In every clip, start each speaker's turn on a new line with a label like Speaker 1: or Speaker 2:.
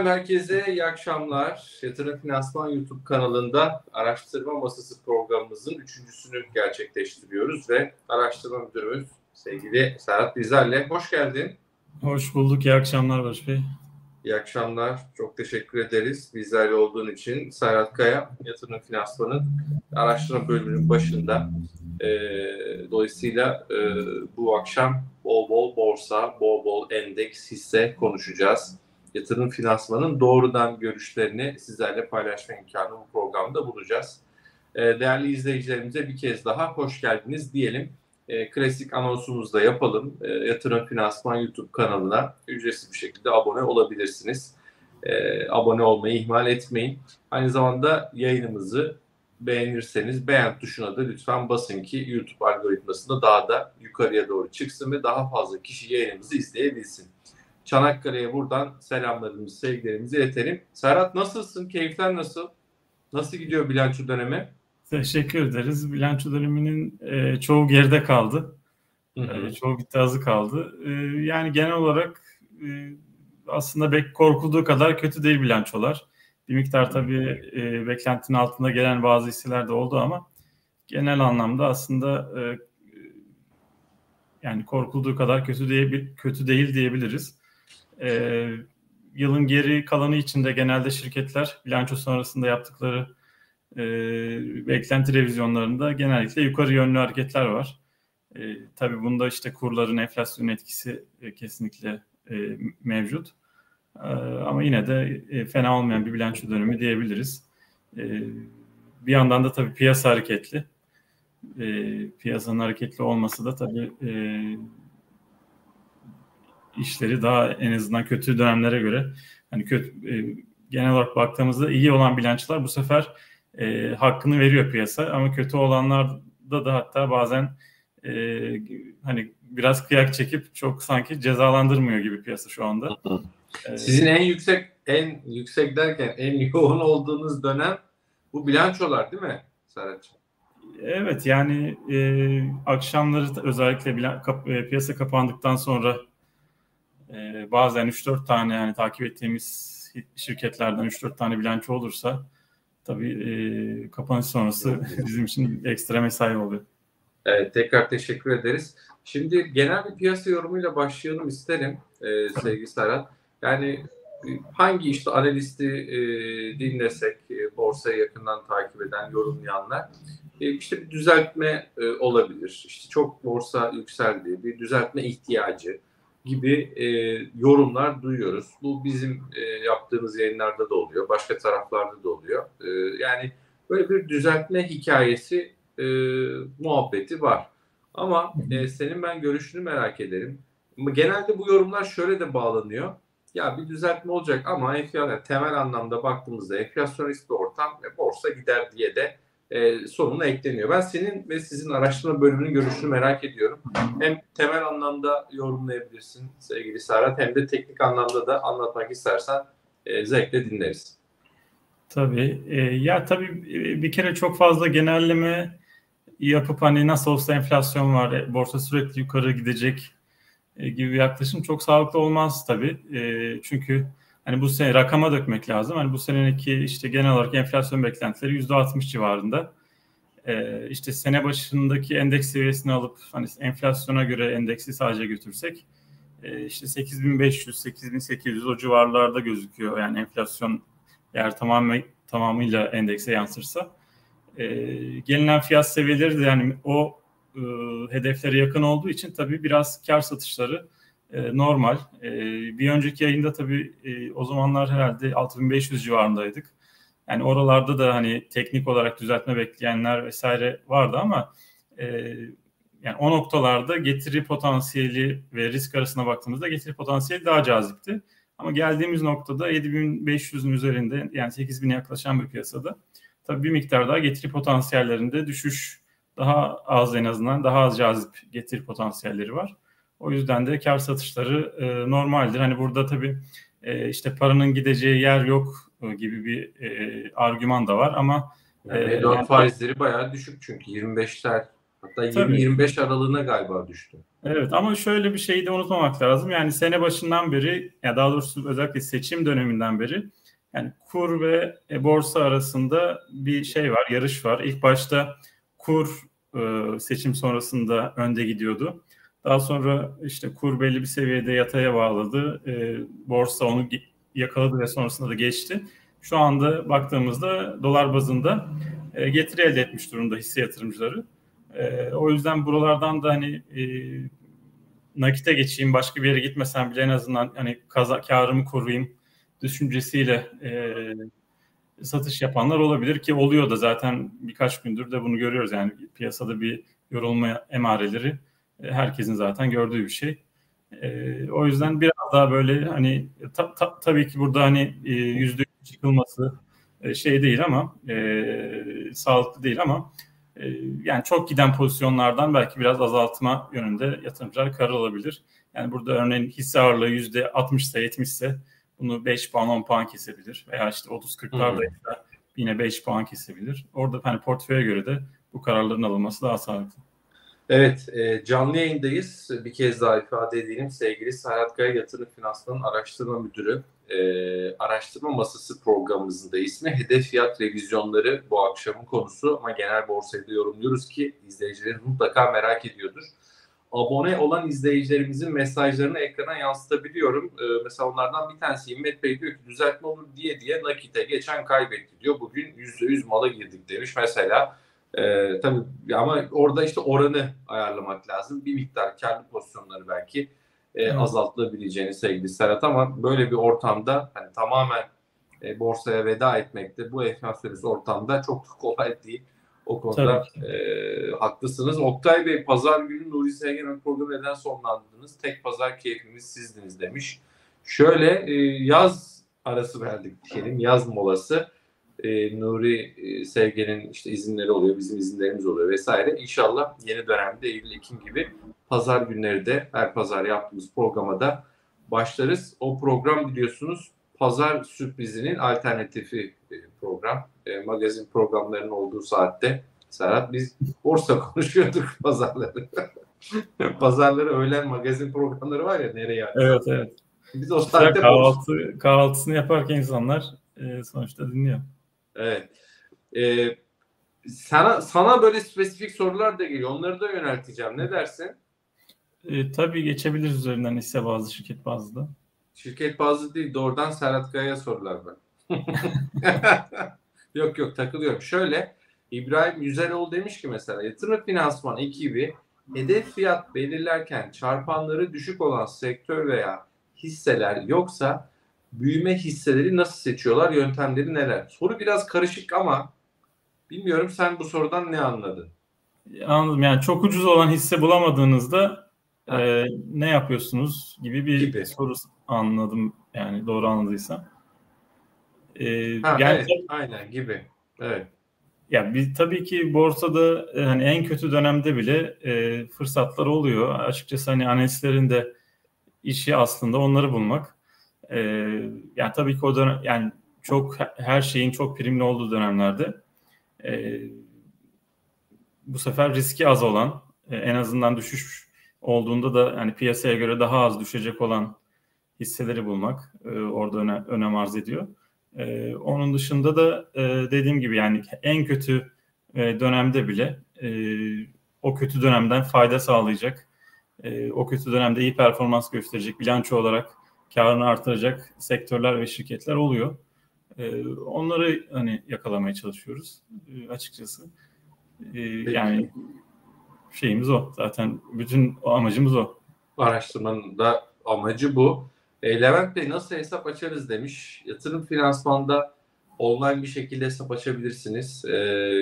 Speaker 1: Efendim herkese iyi akşamlar. Yatırım Finansman YouTube kanalında araştırma masası programımızın üçüncüsünü gerçekleştiriyoruz ve araştırma müdürümüz sevgili Serhat Bizer'le. Hoş geldin.
Speaker 2: Hoş bulduk. İyi akşamlar Barış Bey.
Speaker 1: İyi akşamlar. Çok teşekkür ederiz bizlerle olduğun için. Serhat Kaya, Yatırım Finansman'ın araştırma bölümünün başında. E, dolayısıyla e, bu akşam bol bol borsa, bol bol endeks, hisse konuşacağız yatırım finansmanın doğrudan görüşlerini sizlerle paylaşma imkanı bu programda bulacağız. Ee, değerli izleyicilerimize bir kez daha hoş geldiniz diyelim. Ee, klasik anonsumuzu da yapalım. Ee, yatırım Finansman YouTube kanalına ücretsiz bir şekilde abone olabilirsiniz. Abone olmayı ihmal etmeyin. Aynı zamanda yayınımızı beğenirseniz beğen tuşuna da lütfen basın ki YouTube algoritmasında daha da yukarıya doğru çıksın ve daha fazla kişi yayınımızı izleyebilsin. Çanakkale'ye buradan selamlarımızı, sevgilerimizi iletelim. Serhat nasılsın? Keyifler nasıl? Nasıl gidiyor bilanço dönemi?
Speaker 2: Teşekkür ederiz. Bilanço döneminin e, çoğu geride kaldı. Hı hı. E, çoğu bitti azı kaldı. E, yani genel olarak e, aslında bek korkulduğu kadar kötü değil bilançolar. Bir miktar tabii e, beklentinin altında gelen bazı hisseler de oldu ama genel anlamda aslında e, yani korkulduğu kadar kötü değil, kötü değil diyebiliriz. E, yılın geri kalanı içinde genelde şirketler bilanço sonrasında yaptıkları e, beklenti revizyonlarında genellikle yukarı yönlü hareketler var. E, tabii bunda işte kurların enflasyon etkisi e, kesinlikle e, mevcut. E, ama yine de e, fena olmayan bir bilanço dönemi diyebiliriz. E, bir yandan da tabii piyasa hareketli. E, piyasanın hareketli olması da tabii e, işleri daha en azından kötü dönemlere göre hani kötü e, genel olarak baktığımızda iyi olan bilançolar bu sefer e, hakkını veriyor piyasa ama kötü olanlarda da hatta bazen e, hani biraz kıyak çekip çok sanki cezalandırmıyor gibi piyasa şu anda.
Speaker 1: E, Sizin en yüksek en yüksek derken en yoğun olduğunuz dönem bu bilançolar değil mi Serhat'cığım?
Speaker 2: Evet yani e, akşamları özellikle bilan, kap, e, piyasa kapandıktan sonra e, bazen 3-4 tane yani takip ettiğimiz şirketlerden 3-4 tane bilanço olursa tabii e, kapanış sonrası bizim için ekstra mesai oluyor.
Speaker 1: Evet, tekrar teşekkür ederiz. Şimdi genel bir piyasa yorumuyla başlayalım isterim e, sevgili Serhat. Yani e, hangi işte analisti e, dinlesek, e, borsayı yakından takip eden, yorumlayanlar e, işte bir düzeltme e, olabilir. İşte çok borsa yükseldi, bir düzeltme ihtiyacı gibi e, yorumlar duyuyoruz. Bu bizim e, yaptığımız yayınlarda da oluyor, başka taraflarda da oluyor. E, yani böyle bir düzeltme hikayesi e, muhabbeti var. Ama e, senin ben görüşünü merak ederim. Genelde bu yorumlar şöyle de bağlanıyor. Ya bir düzeltme olacak ama enflasyon temel anlamda baktığımızda enflasyonist bir ortam ve borsa gider diye de e, sonuna ekleniyor. Ben senin ve sizin araştırma bölümünün görüşünü merak ediyorum. Hem temel anlamda yorumlayabilirsin sevgili Serhat hem de teknik anlamda da anlatmak istersen e, zevkle dinleriz.
Speaker 2: Tabii. E, ya tabii e, bir kere çok fazla genelleme yapıp hani nasıl olsa enflasyon var, e, borsa sürekli yukarı gidecek e, gibi bir yaklaşım çok sağlıklı olmaz tabii. E, çünkü hani bu sene rakama dökmek lazım. Hani bu seneki işte genel olarak enflasyon beklentileri yüzde 60 civarında. Ee, işte sene başındaki endeks seviyesini alıp hani enflasyona göre endeksi sadece götürsek e, işte 8500 8800 o civarlarda gözüküyor. Yani enflasyon eğer tamamen tamamıyla endekse yansırsa e, gelinen fiyat seviyeleri de yani o e, hedeflere yakın olduğu için tabii biraz kar satışları e, normal. E, bir önceki yayında tabii e, o zamanlar herhalde 6500 civarındaydık. Yani oralarda da hani teknik olarak düzeltme bekleyenler vesaire vardı ama e, yani o noktalarda getiri potansiyeli ve risk arasına baktığımızda getiri potansiyeli daha cazipti. Ama geldiğimiz noktada 7500'ün üzerinde yani 8000'e yaklaşan bir piyasada tabii bir miktar daha getiri potansiyellerinde düşüş daha az en azından daha az cazip getiri potansiyelleri var. O yüzden de kar satışları e, normaldir. Hani burada tabii e, işte paranın gideceği yer yok e, gibi bir e, argüman da var ama
Speaker 1: yani e, faizleri bayağı düşük çünkü 25'ler Hatta 20-25 aralığına galiba düştü.
Speaker 2: Evet ama şöyle bir şeyi de unutmamak lazım. Yani sene başından beri ya daha doğrusu özellikle seçim döneminden beri yani kur ve e, borsa arasında bir şey var, yarış var. İlk başta kur e, seçim sonrasında önde gidiyordu. Daha sonra işte kur belli bir seviyede yataya bağladı. E, borsa onu yakaladı ve sonrasında da geçti. Şu anda baktığımızda dolar bazında e, getiri elde etmiş durumda hisse yatırımcıları. E, o yüzden buralardan da hani e, nakite geçeyim, başka bir yere gitmesem bile en azından hani kaza, karımı koruyayım düşüncesiyle e, satış yapanlar olabilir ki oluyor da zaten birkaç gündür de bunu görüyoruz. Yani piyasada bir yorulma emareleri herkesin zaten gördüğü bir şey. E, o yüzden biraz daha böyle hani ta, ta, tabii ki burada hani e, yüzde çıkılması e, şey değil ama e, sağlıklı değil ama e, yani çok giden pozisyonlardan belki biraz azaltma yönünde yatırımcılar karar alabilir. Yani burada örneğin hisse ağırlığı yüzde 60 ise 70 ise bunu 5 puan 10 puan kesebilir veya işte 30-40'lardaysa yine 5 puan kesebilir. Orada hani portföye göre de bu kararların alınması daha sağlıklı.
Speaker 1: Evet, e, canlı yayındayız. Bir kez daha ifade edelim. Sevgili Serhat Kaya Yatırım Finansman'ın araştırma müdürü. E, araştırma masası programımızın da ismi. Hedef fiyat revizyonları bu akşamın konusu ama genel borsayı da yorumluyoruz ki izleyicilerimiz mutlaka merak ediyordur. Abone olan izleyicilerimizin mesajlarını ekrana yansıtabiliyorum. E, mesela onlardan bir tanesi İmmet Bey diyor ki düzeltme olur diye diye nakite geçen kaybetti diyor. Bugün %100 mala girdik demiş mesela. E, tabii ama orada işte oranı ayarlamak lazım. Bir miktar karlı pozisyonları belki e, azaltılabileceğini sevgili Serhat ama böyle bir ortamda hani tamamen e, borsaya veda etmekte bu enflasyonist ortamda çok kolay değil. O konuda e, haklısınız. Oktay Bey pazar günü Nuri Sevgen programı neden sonlandırdınız? Tek pazar keyfimiz sizdiniz demiş. Şöyle e, yaz arası verdik diyelim. Yaz molası e, Nuri e, Sevgen'in işte izinleri oluyor, bizim izinlerimiz oluyor vesaire. İnşallah yeni dönemde Eylül, Ekim gibi pazar günleri de her pazar yaptığımız programa da başlarız. O program biliyorsunuz pazar sürprizinin alternatifi e, program. E, magazin programlarının olduğu saatte Serhat biz borsa konuşuyorduk pazarları. pazarları öğlen magazin programları var ya nereye?
Speaker 2: Evet evet. Biz o saatte kahvaltı, kahvaltısını yaparken insanlar e, sonuçta dinliyor.
Speaker 1: Evet. Ee, sana sana böyle spesifik sorular da geliyor. Onları da yönelteceğim. Ne dersin?
Speaker 2: E, tabii geçebiliriz üzerinden hisse bazı, şirket bazlı.
Speaker 1: Şirket bazlı değil. Doğrudan Serhat Kaya'ya sorular ben. yok yok takılıyorum. Şöyle İbrahim Yüzeroğlu demiş ki mesela yatırım finansman ekibi hedef fiyat belirlerken çarpanları düşük olan sektör veya hisseler yoksa büyüme hisseleri nasıl seçiyorlar? Yöntemleri neler? Soru biraz karışık ama bilmiyorum sen bu sorudan ne anladın?
Speaker 2: Anladım. Yani çok ucuz olan hisse bulamadığınızda e, ne yapıyorsunuz gibi bir gibi. soru anladım. Yani doğru anladıysam.
Speaker 1: E, ha, yani evet, aynen gibi. Evet.
Speaker 2: Ya biz tabii ki borsada e, hani en kötü dönemde bile e, fırsatlar oluyor. Açıkçası hani analistlerin de işi aslında onları bulmak. E, yani tabii ki o dönem yani çok her şeyin çok primli olduğu dönemlerde e, bu sefer riski az olan e, en azından düşüş olduğunda da yani piyasaya göre daha az düşecek olan hisseleri bulmak e, orada öne, önem arz ediyor. E, onun dışında da e, dediğim gibi yani en kötü e, dönemde bile e, o kötü dönemden fayda sağlayacak, e, o kötü dönemde iyi performans gösterecek, bilanço olarak karını artıracak sektörler ve şirketler oluyor. E, onları hani yakalamaya çalışıyoruz e, açıkçası. E, yani şeyimiz o. Zaten bütün amacımız o.
Speaker 1: Araştırmanın da amacı bu. E, Levent Bey nasıl hesap açarız demiş. Yatırım finansmanda online bir şekilde hesap açabilirsiniz. E,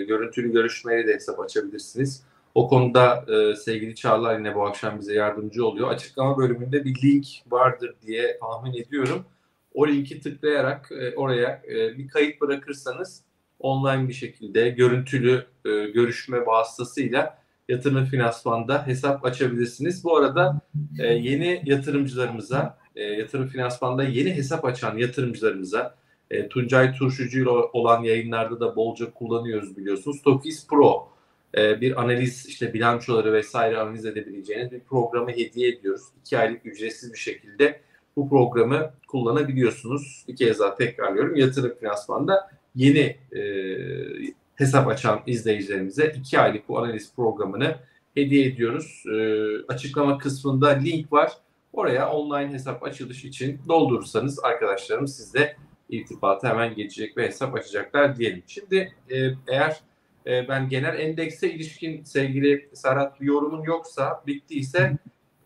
Speaker 1: görüntülü görüşmeyle de hesap açabilirsiniz. O konuda e, sevgili Çağlar yine bu akşam bize yardımcı oluyor. Açıklama bölümünde bir link vardır diye tahmin ediyorum. O linki tıklayarak e, oraya e, bir kayıt bırakırsanız online bir şekilde görüntülü e, görüşme vasıtasıyla yatırım finansmanda hesap açabilirsiniz. Bu arada e, yeni yatırımcılarımıza, e, yatırım finansmanda yeni hesap açan yatırımcılarımıza e, Tuncay Turşucu ile olan yayınlarda da bolca kullanıyoruz biliyorsunuz. Tokis Pro e, bir analiz işte bilançoları vesaire analiz edebileceğiniz bir programı hediye ediyoruz. İki aylık ücretsiz bir şekilde bu programı kullanabiliyorsunuz. Bir kez daha tekrarlıyorum. Yatırım finansmanda yeni e, hesap açan izleyicilerimize iki aylık bu analiz programını hediye ediyoruz. E, açıklama kısmında link var. Oraya online hesap açılış için doldurursanız arkadaşlarım sizde irtibata hemen geçecek ve hesap açacaklar diyelim. Şimdi e, eğer e, ben genel endekse ilişkin sevgili Serhat bir yorumun yoksa bittiyse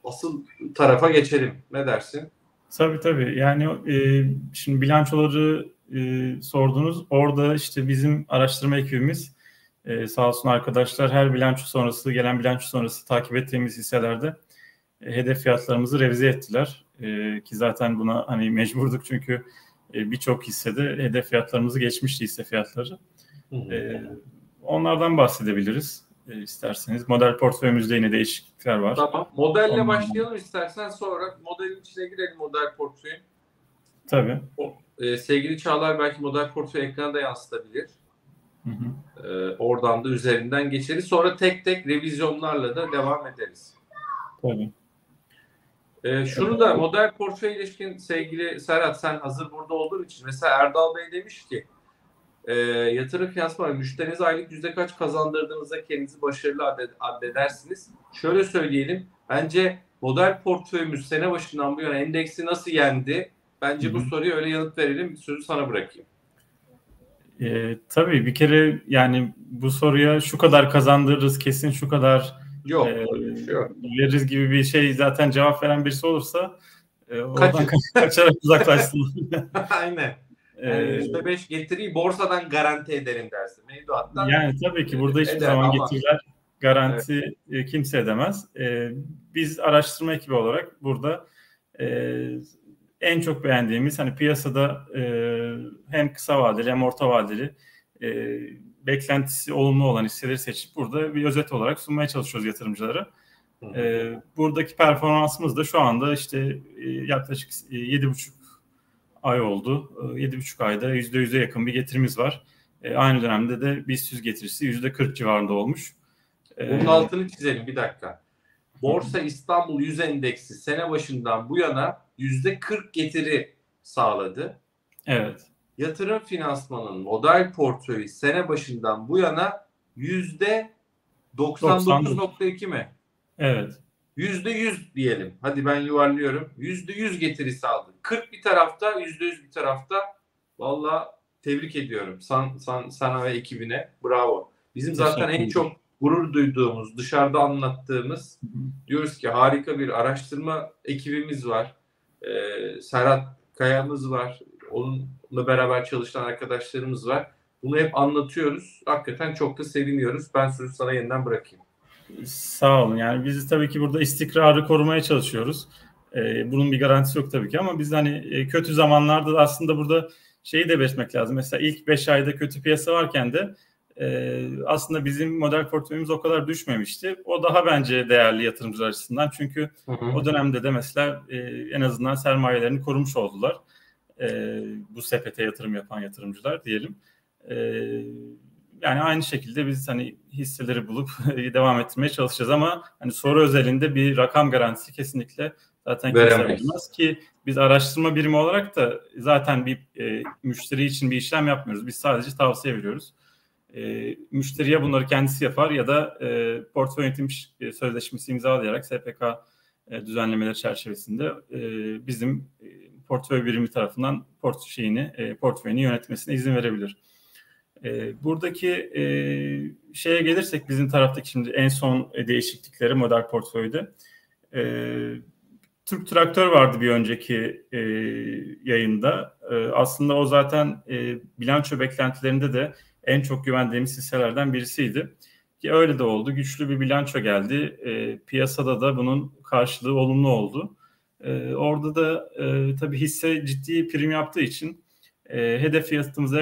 Speaker 1: asıl tarafa geçelim. Ne dersin?
Speaker 2: Tabii tabii. Yani e, şimdi bilançoları e, sordunuz. Orada işte bizim araştırma ekibimiz e, sağ olsun arkadaşlar her bilanço sonrası gelen bilanço sonrası takip ettiğimiz hisselerde e, hedef fiyatlarımızı revize ettiler. E, ki zaten buna hani mecburduk çünkü e, birçok hissede hedef fiyatlarımızı geçmişti hisse fiyatları. E, onlardan bahsedebiliriz e, isterseniz. Model portföyümüzde yine değişiklikler var.
Speaker 1: Tamam. Modelle Ondan... başlayalım istersen sonra modelin içine girelim model portföyün.
Speaker 2: Tabii.
Speaker 1: O, e, sevgili Çağlar belki model portföy ekranda yansıtabilir. Hı hı. E, oradan da üzerinden geçeriz. Sonra tek tek revizyonlarla da devam ederiz.
Speaker 2: Tabii.
Speaker 1: E, şunu da model portföy ilişkin sevgili Serhat sen hazır burada olduğun için mesela Erdal Bey demiş ki e, yatırım finansmanı müşterinize aylık yüzde kaç kazandırdığınızda kendinizi başarılı addedersiniz. Şöyle söyleyelim. Bence model portföyümüz sene başından bu yana endeksi nasıl yendi? Bence Hı-hı. bu soruya öyle yanıt verelim. Sözü sana bırakayım.
Speaker 2: E, tabii bir kere yani bu soruya şu kadar kazandırırız kesin şu kadar
Speaker 1: yok, e, şey yok.
Speaker 2: veririz gibi bir şey zaten cevap veren birisi olursa e, oradan kaçarak uzaklaşsın.
Speaker 1: Aynen. Yani %5 getiriyi borsadan garanti ederim dersin. Mevduattan
Speaker 2: yani tabii ki burada hiçbir zaman ama. getiriler garanti evet. kimse edemez. Ee, biz araştırma ekibi olarak burada e, en çok beğendiğimiz hani piyasada e, hem kısa vadeli hem orta vadeli e, beklentisi olumlu olan hisseleri seçip burada bir özet olarak sunmaya çalışıyoruz yatırımcılara. E, buradaki performansımız da şu anda işte e, yaklaşık e, 7,5 ay oldu. 7,5 ayda %100'e yakın bir getirimiz var. E, aynı dönemde de BIST getirisi %40 civarında olmuş.
Speaker 1: E, Bunun altını çizelim bir dakika. Borsa İstanbul 100 endeksi sene başından bu yana %40 getiri sağladı.
Speaker 2: Evet.
Speaker 1: Yatırım finansmanın model portföyü sene başından bu yana %99.2 mi?
Speaker 2: Evet.
Speaker 1: Yüzde yüz diyelim. Hadi ben yuvarlıyorum. Yüzde yüz getirisi aldı. 40 bir tarafta, yüzde yüz bir tarafta. Valla tebrik ediyorum. San, san, sana ve ekibine. Bravo. Bizim zaten en çok gurur duyduğumuz, dışarıda anlattığımız diyoruz ki harika bir araştırma ekibimiz var. Ee, Serhat Kaya'mız var. Onunla beraber çalışan arkadaşlarımız var. Bunu hep anlatıyoruz. Hakikaten çok da seviniyoruz. Ben sözü sana yeniden bırakayım.
Speaker 2: Sağ olun. Yani biz tabii ki burada istikrarı korumaya çalışıyoruz. Ee, bunun bir garantisi yok tabii ki ama biz hani e, kötü zamanlarda da aslında burada şeyi de belirtmek lazım. Mesela ilk 5 ayda kötü piyasa varken de e, aslında bizim model portföyümüz o kadar düşmemişti. O daha bence değerli yatırımcılar açısından. Çünkü hı hı. o dönemde de mesela e, en azından sermayelerini korumuş oldular. E, bu sepete yatırım yapan yatırımcılar diyelim. E, yani aynı şekilde biz hani hisseleri bulup devam ettirmeye çalışacağız ama hani soru özelinde bir rakam garantisi kesinlikle zaten vermez ki biz araştırma birimi olarak da zaten bir e, müşteri için bir işlem yapmıyoruz. Biz sadece tavsiye veriyoruz. E, müşteriye bunları kendisi yapar ya da e, portföy yönetim e, sözleşmesi imzalayarak SPK e, düzenlemeleri çerçevesinde e, bizim e, portföy birimi tarafından port şeyini, e, portföyünü yönetmesine izin verebilir. E, buradaki e, şeye gelirsek bizim taraftaki şimdi en son değişiklikleri model portföyde. E, Türk Traktör vardı bir önceki e, yayında. E, aslında o zaten e, bilanço beklentilerinde de en çok güvendiğimiz hisselerden birisiydi. Ki öyle de oldu. Güçlü bir bilanço geldi. E, piyasada da bunun karşılığı olumlu oldu. E, orada da e, tabii hisse ciddi prim yaptığı için e, hedef fiyatımıza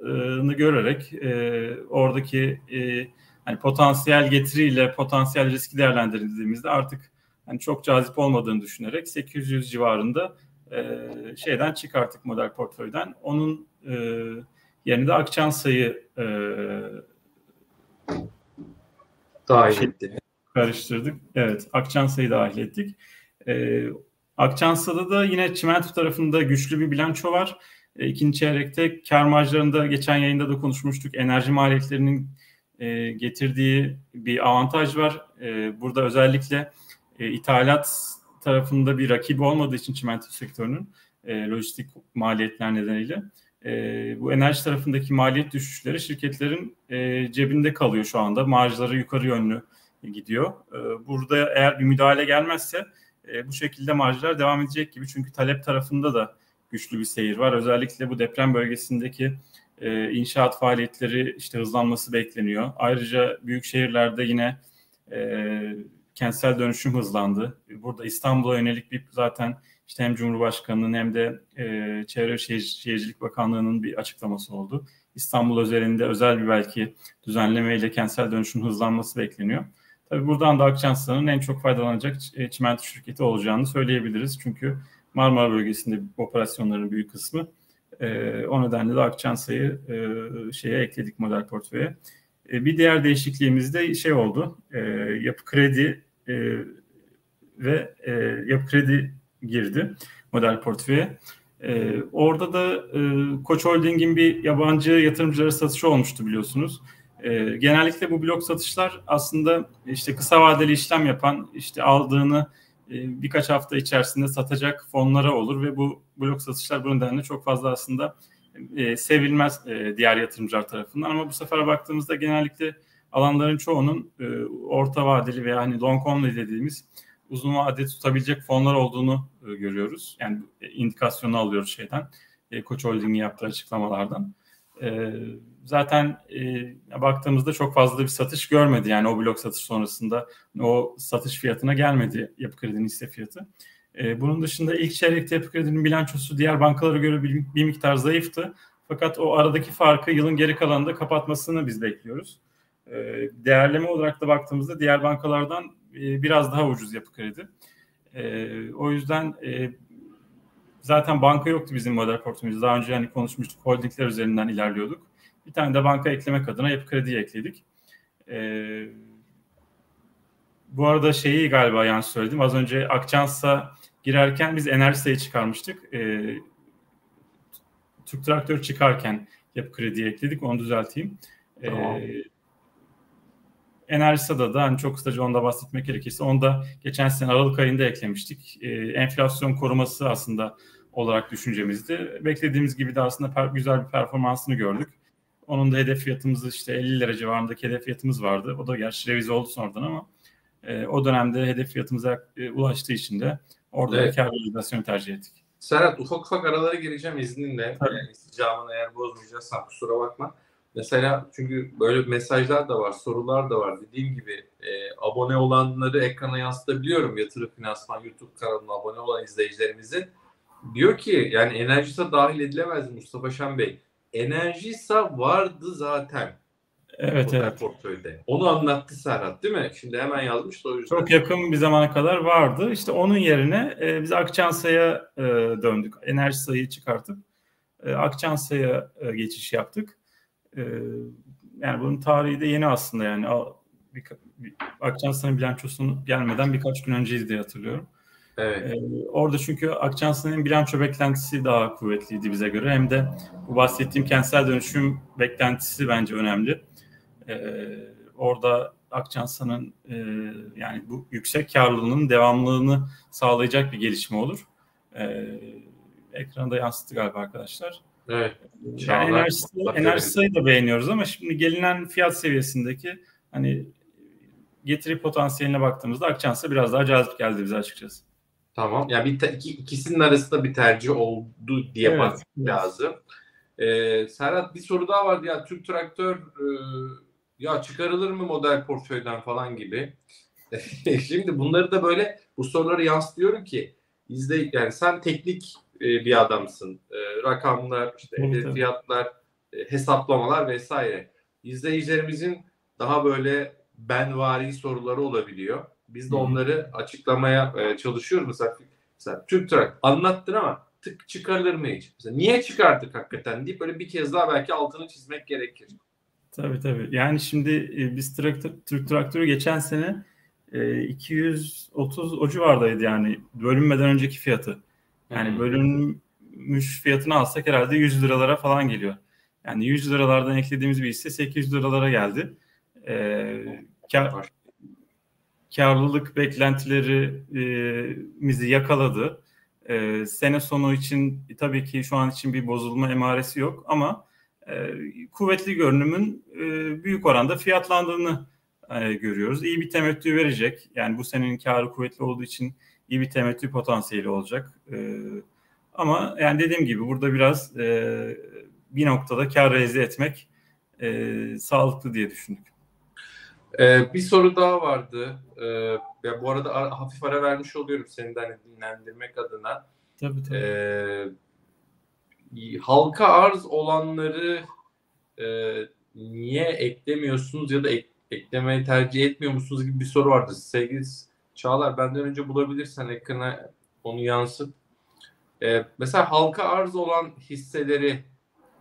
Speaker 2: yaklaştığını görerek e, oradaki e, hani potansiyel getiriyle potansiyel riski değerlendirdiğimizde artık hani çok cazip olmadığını düşünerek 800 civarında e, şeyden çıkarttık model portföyden. Onun e, yerine de Akçansa'yı e,
Speaker 1: dahil şey, ettik.
Speaker 2: Karıştırdık. Evet. Akçansa'yı dahil ettik. Ee, Akçansa'da da yine çimento tarafında güçlü bir bilanço var. E, ikinci çeyrekte kar marjlarında geçen yayında da konuşmuştuk. Enerji maliyetlerinin e, getirdiği bir avantaj var. E, burada özellikle e, ithalat tarafında bir rakibi olmadığı için çimento sektörünün e, lojistik maliyetler nedeniyle e, bu enerji tarafındaki maliyet düşüşleri şirketlerin e, cebinde kalıyor şu anda. Marjları yukarı yönlü gidiyor. E, burada eğer bir müdahale gelmezse e, bu şekilde marjlar devam edecek gibi. Çünkü talep tarafında da güçlü bir seyir var. Özellikle bu deprem bölgesindeki e, inşaat faaliyetleri işte hızlanması bekleniyor. Ayrıca büyük şehirlerde yine e, kentsel dönüşüm hızlandı. Burada İstanbul'a yönelik bir zaten işte hem Cumhurbaşkanı'nın hem de e, Çevre Şehir, Şehircilik Bakanlığı'nın bir açıklaması oldu. İstanbul özelinde özel bir belki düzenlemeyle kentsel dönüşüm hızlanması bekleniyor. Tabii buradan da Akçansa'nın en çok faydalanacak e, çimento şirketi olacağını söyleyebiliriz. Çünkü Marmara bölgesinde operasyonların büyük kısmı. E, o nedenle de Akçansa'yı e, şeye ekledik model portföye. E, bir diğer değişikliğimiz de şey oldu. E, yapı kredi e, ve e, yapı kredi girdi model portföye. E, orada da e, Koç Holding'in bir yabancı yatırımcılara satışı olmuştu biliyorsunuz. E, genellikle bu blok satışlar aslında işte kısa vadeli işlem yapan, işte aldığını e, birkaç hafta içerisinde satacak fonlara olur ve bu blok satışlar bu nedenle çok fazla aslında e, sevilmez e, diğer yatırımcılar tarafından ama bu sefer baktığımızda genellikle alanların çoğunun e, orta vadeli veya hani long only dediğimiz uzun vadeli tutabilecek fonlar olduğunu görüyoruz. Yani e, indikasyonu alıyoruz şeyden. Koç Holding'in yaptığı açıklamalardan. E, zaten e, baktığımızda çok fazla bir satış görmedi. Yani o blok satış sonrasında o satış fiyatına gelmedi Yapı Kredi'nin hisse fiyatı. E, bunun dışında ilk çeyrekte Yapı Kredi'nin bilançosu diğer bankalara göre bir, bir miktar zayıftı. Fakat o aradaki farkı yılın geri kalanında kapatmasını biz bekliyoruz. E, değerleme olarak da baktığımızda diğer bankalardan e, biraz daha ucuz Yapı Kredi. E, o yüzden e, zaten banka yoktu bizim model portföyümüzde. Daha önce hani konuşmuştuk holdingler üzerinden ilerliyorduk. Bir tane de banka eklemek adına yapı krediyi ekledik. Ee, bu arada şeyi galiba yanlış söyledim. Az önce Akçans'a girerken biz enerji sayı çıkarmıştık. Ee, Türk Traktör çıkarken yapı krediyi ekledik. Onu düzelteyim. Ee, tamam. Enerjisa'da da hani çok kısaca onda bahsetmek gerekirse onu da geçen sene Aralık ayında eklemiştik. Ee, enflasyon koruması aslında olarak düşüncemizdi. Beklediğimiz gibi de aslında per, güzel bir performansını gördük. Onun da hedef fiyatımız işte 50 lira civarındaki hedef fiyatımız vardı. O da gerçi revize oldu sonradan ama e, o dönemde hedef fiyatımıza e, ulaştığı için de orada evet. kar realizasyonu tercih ettik.
Speaker 1: Serhat ufak ufak aralara gireceğim izninle. Tabii. Yani isticamını eğer bozmayacaksan kusura bakma. Mesela çünkü böyle mesajlar da var, sorular da var. Dediğim gibi e, abone olanları ekrana yansıtabiliyorum. Yatırım Finansman YouTube kanalına abone olan izleyicilerimizin. Diyor ki yani enerjisi dahil edilemez Mustafa Şen Bey. Enerjisa vardı zaten.
Speaker 2: Evet evet.
Speaker 1: Portföyde. Onu anlattı Serhat değil mi? Şimdi hemen yazmış da o yüzden.
Speaker 2: Çok yakın bir zamana kadar vardı. İşte onun yerine e, biz Akçansa'ya e, döndük. Enerji sayıyı çıkartıp e, Akçansa'ya e, geçiş yaptık. E, yani bunun tarihi de yeni aslında yani. Akçansa'nın bilançosunun gelmeden birkaç gün önceydi diye hatırlıyorum. Evet. Ee, orada çünkü Akçansa'nın bilanço beklentisi daha kuvvetliydi bize göre. Hem de bu bahsettiğim kentsel dönüşüm beklentisi bence önemli. Ee, orada Akçansa'nın e, yani bu yüksek karlılığının devamlılığını sağlayacak bir gelişme olur. Ee, ekranda yansıttı galiba arkadaşlar.
Speaker 1: Evet.
Speaker 2: Yani enerjisi, enerjisi da beğeniyoruz ama şimdi gelinen fiyat seviyesindeki hani getiri potansiyeline baktığımızda Akçansa biraz daha cazip geldi bize açıkçası.
Speaker 1: Tamam. Yani bir te- iki, ikisinin arasında bir tercih oldu diye evet, bakmak evet. lazım. Ee, Serhat bir soru daha vardı ya Türk Traktör e, ya çıkarılır mı model portföyden falan gibi. Şimdi bunları da böyle bu soruları yansıtıyorum ki izle yani sen teknik e, bir adamsın. E, rakamlar, işte evet, fiyatlar, e, hesaplamalar vesaire. İzleyicilerimizin daha böyle benvari soruları olabiliyor. Biz de onları açıklamaya e, çalışıyoruz. Mesela, mesela Türk Trak anlattın ama tık çıkarılır mı hiç? Mesela niye çıkardık hakikaten deyip böyle bir kez daha belki altını çizmek gerekir.
Speaker 2: Tabii tabii. Yani şimdi e, biz traktör, Türk traktörü geçen sene e, 230 o civardaydı yani bölünmeden önceki fiyatı. Yani bölünmüş fiyatını alsak herhalde 100 liralara falan geliyor. Yani 100 liralardan eklediğimiz bir hisse 800 liralara geldi. E, kar, karlılık beklentilerimizi yakaladı. E, sene sonu için tabii ki şu an için bir bozulma emaresi yok ama e, kuvvetli görünümün e, büyük oranda fiyatlandığını e, görüyoruz. İyi bir temettü verecek. Yani bu senenin karı kuvvetli olduğu için iyi bir temettü potansiyeli olacak. E, ama yani dediğim gibi burada biraz e, bir noktada kar realize etmek e, sağlıklı diye düşündük.
Speaker 1: Ee, bir soru daha vardı. Ee, ya bu arada ara, hafif ara vermiş oluyorum seni de hani dinlendirmek adına.
Speaker 2: Tabii tabii.
Speaker 1: Ee, halka arz olanları e, niye eklemiyorsunuz ya da ek, eklemeyi tercih etmiyor musunuz gibi bir soru vardı. Sevgili Çağlar benden önce bulabilirsen ekrana onu yansıt. Ee, mesela halka arz olan hisseleri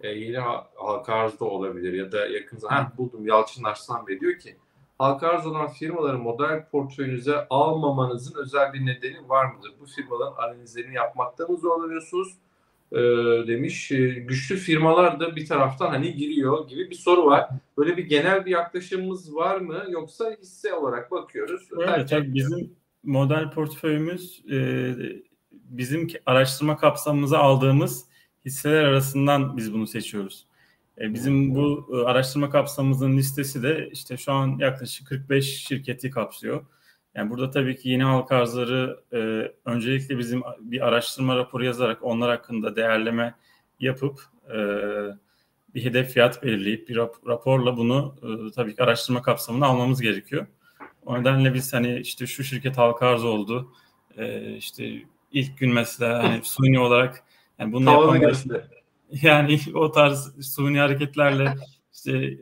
Speaker 1: e, yeni halka arzda olabilir ya da yakın zaman buldum Yalçın Arslan Bey diyor ki halka arz olan firmaları model portföyünüze almamanızın özel bir nedeni var mıdır? Bu firmaların analizlerini yapmakta mı zorlanıyorsunuz? e, demiş. E, güçlü firmalar da bir taraftan hani giriyor gibi bir soru var. Böyle bir genel bir yaklaşımımız var mı yoksa hisse olarak bakıyoruz.
Speaker 2: Evet, tabii bizim model portföyümüz e, bizim araştırma kapsamımıza aldığımız hisseler arasından biz bunu seçiyoruz. E, bizim bu e, araştırma kapsamımızın listesi de işte şu an yaklaşık 45 şirketi kapsıyor. Yani burada tabii ki yeni halka arzları e, öncelikle bizim bir araştırma raporu yazarak onlar hakkında değerleme yapıp e, bir hedef fiyat belirleyip bir rap- raporla bunu e, tabii ki araştırma kapsamına almamız gerekiyor. O nedenle biz hani işte şu şirket halka arz oldu. E, işte ilk gün mesela hani suni olarak yani bunu yapan yani o tarz suni hareketlerle işte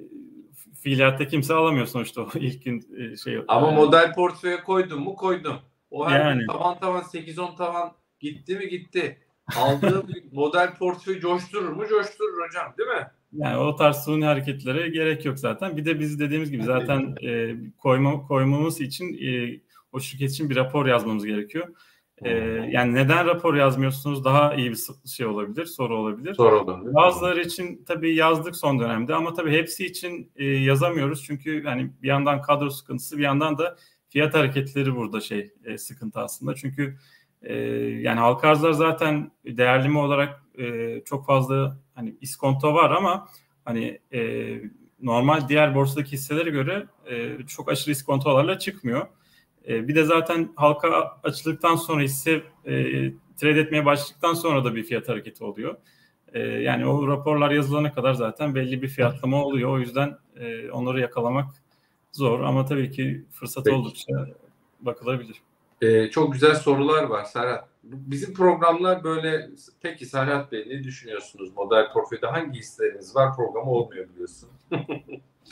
Speaker 2: fiiliyatta kimse alamıyor sonuçta o ilk gün e, şey.
Speaker 1: Ama yani. model portföye koydum mu koydum. O her yani. tavan tavan 8-10 tavan gitti mi gitti. Aldığı model portföy coşturur mu? Coşturur hocam değil mi?
Speaker 2: Yani o tarz suni hareketlere gerek yok zaten. Bir de biz dediğimiz gibi zaten e, koyma, koymamız için e, o şirket için bir rapor yazmamız gerekiyor. Ee, yani neden rapor yazmıyorsunuz daha iyi bir şey olabilir, soru olabilir.
Speaker 1: Soru olabilir.
Speaker 2: Bazıları için tabii yazdık son dönemde ama tabii hepsi için e, yazamıyoruz. Çünkü hani bir yandan kadro sıkıntısı bir yandan da fiyat hareketleri burada şey e, sıkıntı aslında. Çünkü e, yani halka arzlar zaten değerleme olarak e, çok fazla hani iskonto var ama hani e, normal diğer borsadaki hisselere göre e, çok aşırı iskontolarla çıkmıyor. E, bir de zaten halka açıldıktan sonra hisse e, trade etmeye başladıktan sonra da bir fiyat hareketi oluyor. E, yani o raporlar yazılana kadar zaten belli bir fiyatlama oluyor. O yüzden e, onları yakalamak zor ama tabii ki fırsat Peki. oldukça bakılabilir.
Speaker 1: Ee, çok güzel sorular var Serhat. Bizim programlar böyle peki Serhat Bey ne düşünüyorsunuz? Model profilde hangi hisleriniz var? Programı olmuyor biliyorsun.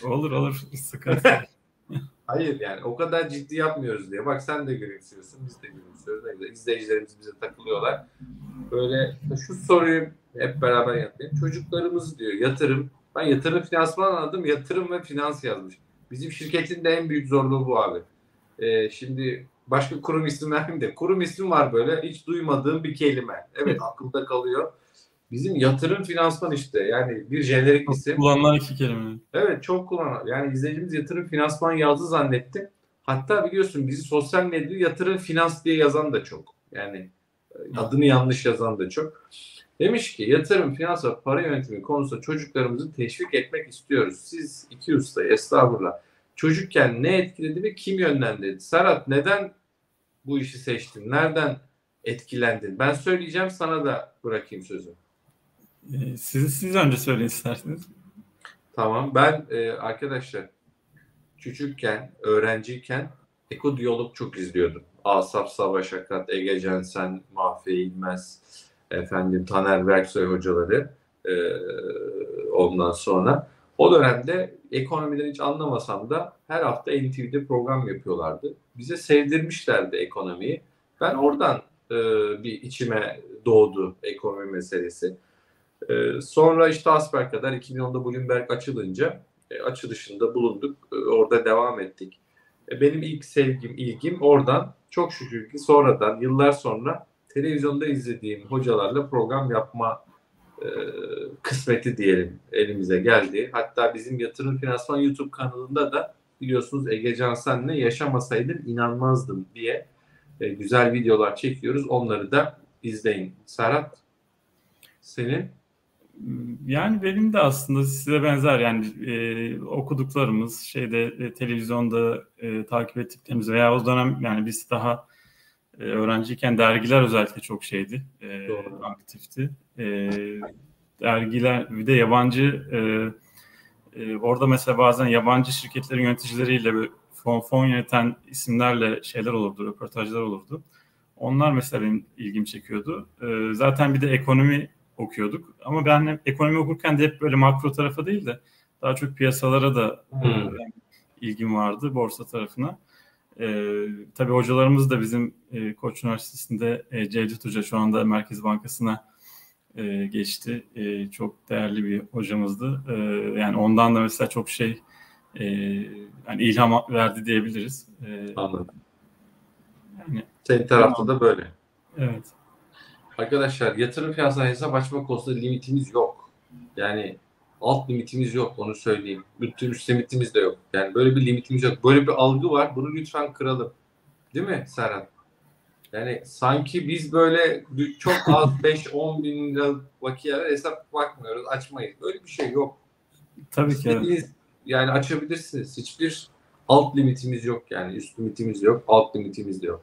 Speaker 2: olur olur sıkıntı.
Speaker 1: Hayır yani o kadar ciddi yapmıyoruz diye. Bak sen de gülümsüyorsun, biz de gülümsüyoruz. Ne güzel. İzleyicilerimiz bize takılıyorlar. Böyle şu soruyu hep beraber yapayım. Çocuklarımız diyor yatırım. Ben yatırım finansman anladım. Yatırım ve finans yazmış. Bizim şirketin de en büyük zorluğu bu abi. Ee, şimdi başka kurum ismi vermeyeyim de. Kurum ismi var böyle. Hiç duymadığım bir kelime. Evet aklımda kalıyor. Bizim yatırım finansman işte yani bir jenerik isim.
Speaker 2: Kullanılan iki kelime.
Speaker 1: Evet çok kullanılan. Yani izleyicimiz yatırım finansman yazdı zannetti. Hatta biliyorsun bizi sosyal medyada yatırım finans diye yazan da çok. Yani e, adını yanlış yazan da çok. Demiş ki yatırım, finans ve para yönetimi konusunda çocuklarımızı teşvik etmek istiyoruz. Siz iki usta estağfurullah. Çocukken ne etkiledi ve kim yönlendirdi? Serhat neden bu işi seçtin? Nereden etkilendin? Ben söyleyeceğim sana da bırakayım sözü.
Speaker 2: Ee, siz, siz önce söyleyin isterseniz.
Speaker 1: Tamam. Ben e, arkadaşlar küçükken, öğrenciyken Eko Diyalog çok izliyordum. Asaf Savaş Akat, Ege Censen, Mahfi İlmez, efendim Taner Berksoy hocaları e, ondan sonra. O dönemde ekonomiden hiç anlamasam da her hafta NTV'de program yapıyorlardı. Bize sevdirmişlerdi ekonomiyi. Ben oradan e, bir içime doğdu ekonomi meselesi. E, sonra işte kadar 2010'da Bloomberg açılınca e, açılışında bulunduk. E, orada devam ettik. E, benim ilk sevgim, ilgim oradan çok şükür ki sonradan yıllar sonra televizyonda izlediğim hocalarla program yapma e, kısmeti diyelim elimize geldi. Hatta bizim yatırım finansman YouTube kanalında da biliyorsunuz Ege Cansen'le yaşamasaydım inanmazdım diye e, güzel videolar çekiyoruz. Onları da izleyin. Serhat senin?
Speaker 2: Yani benim de aslında size benzer yani e, okuduklarımız şeyde e, televizyonda e, takip ettiklerimiz veya o dönem yani biz daha e, öğrenciyken dergiler özellikle çok şeydi e, aktifti. E, dergiler bir de yabancı e, e, orada mesela bazen yabancı şirketlerin yöneticileriyle fon fon yöneten isimlerle şeyler olurdu, röportajlar olurdu. Onlar mesela benim ilgimi çekiyordu. E, zaten bir de ekonomi okuyorduk. Ama ben ekonomi okurken de hep böyle makro tarafa değil de daha çok piyasalara da hmm. e, ilgim vardı, borsa tarafına. E, tabii hocalarımız da bizim e, Koç Üniversitesi'nde e, Cevdet Hoca şu anda Merkez Bankası'na e, geçti. E, çok değerli bir hocamızdı. E, yani ondan da mesela çok şey e, yani ilham verdi diyebiliriz.
Speaker 1: E, Anladım. Yani, Senin tarafta da böyle.
Speaker 2: Evet.
Speaker 1: Arkadaşlar yatırım fiyatına hesap açma konusunda limitimiz yok. Yani alt limitimiz yok onu söyleyeyim. Bütün üst limitimiz de yok. Yani böyle bir limitimiz yok. Böyle bir algı var. Bunu lütfen kıralım. Değil mi Serhat? Yani sanki biz böyle çok az 5-10 bin lira vakiyeler hesap bakmıyoruz, açmayız. Böyle bir şey yok.
Speaker 2: Tabii ki.
Speaker 1: Evet. Yani açabilirsiniz. Hiçbir alt limitimiz yok yani. Üst limitimiz yok, alt limitimiz de yok.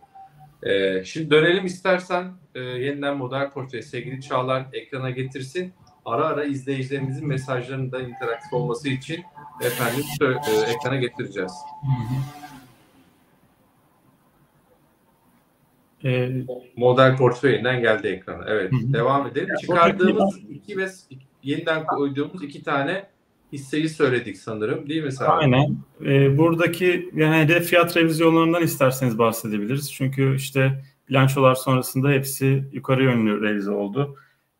Speaker 1: Ee, şimdi dönelim istersen e, yeniden model portföy sevgili Çağlar ekrana getirsin. Ara ara izleyicilerimizin mesajlarının da interaktif olması için efendim e, ekrana getireceğiz. Ee, model portföyünden geldi ekrana. Evet, hı devam edelim. Çıkardığımız iki ve yeniden koyduğumuz iki tane hisseyi söyledik sanırım değil mi Serhat?
Speaker 2: Aynen. E, buradaki yani hedef fiyat revizyonlarından isterseniz bahsedebiliriz. Çünkü işte bilançolar sonrasında hepsi yukarı yönlü revize oldu.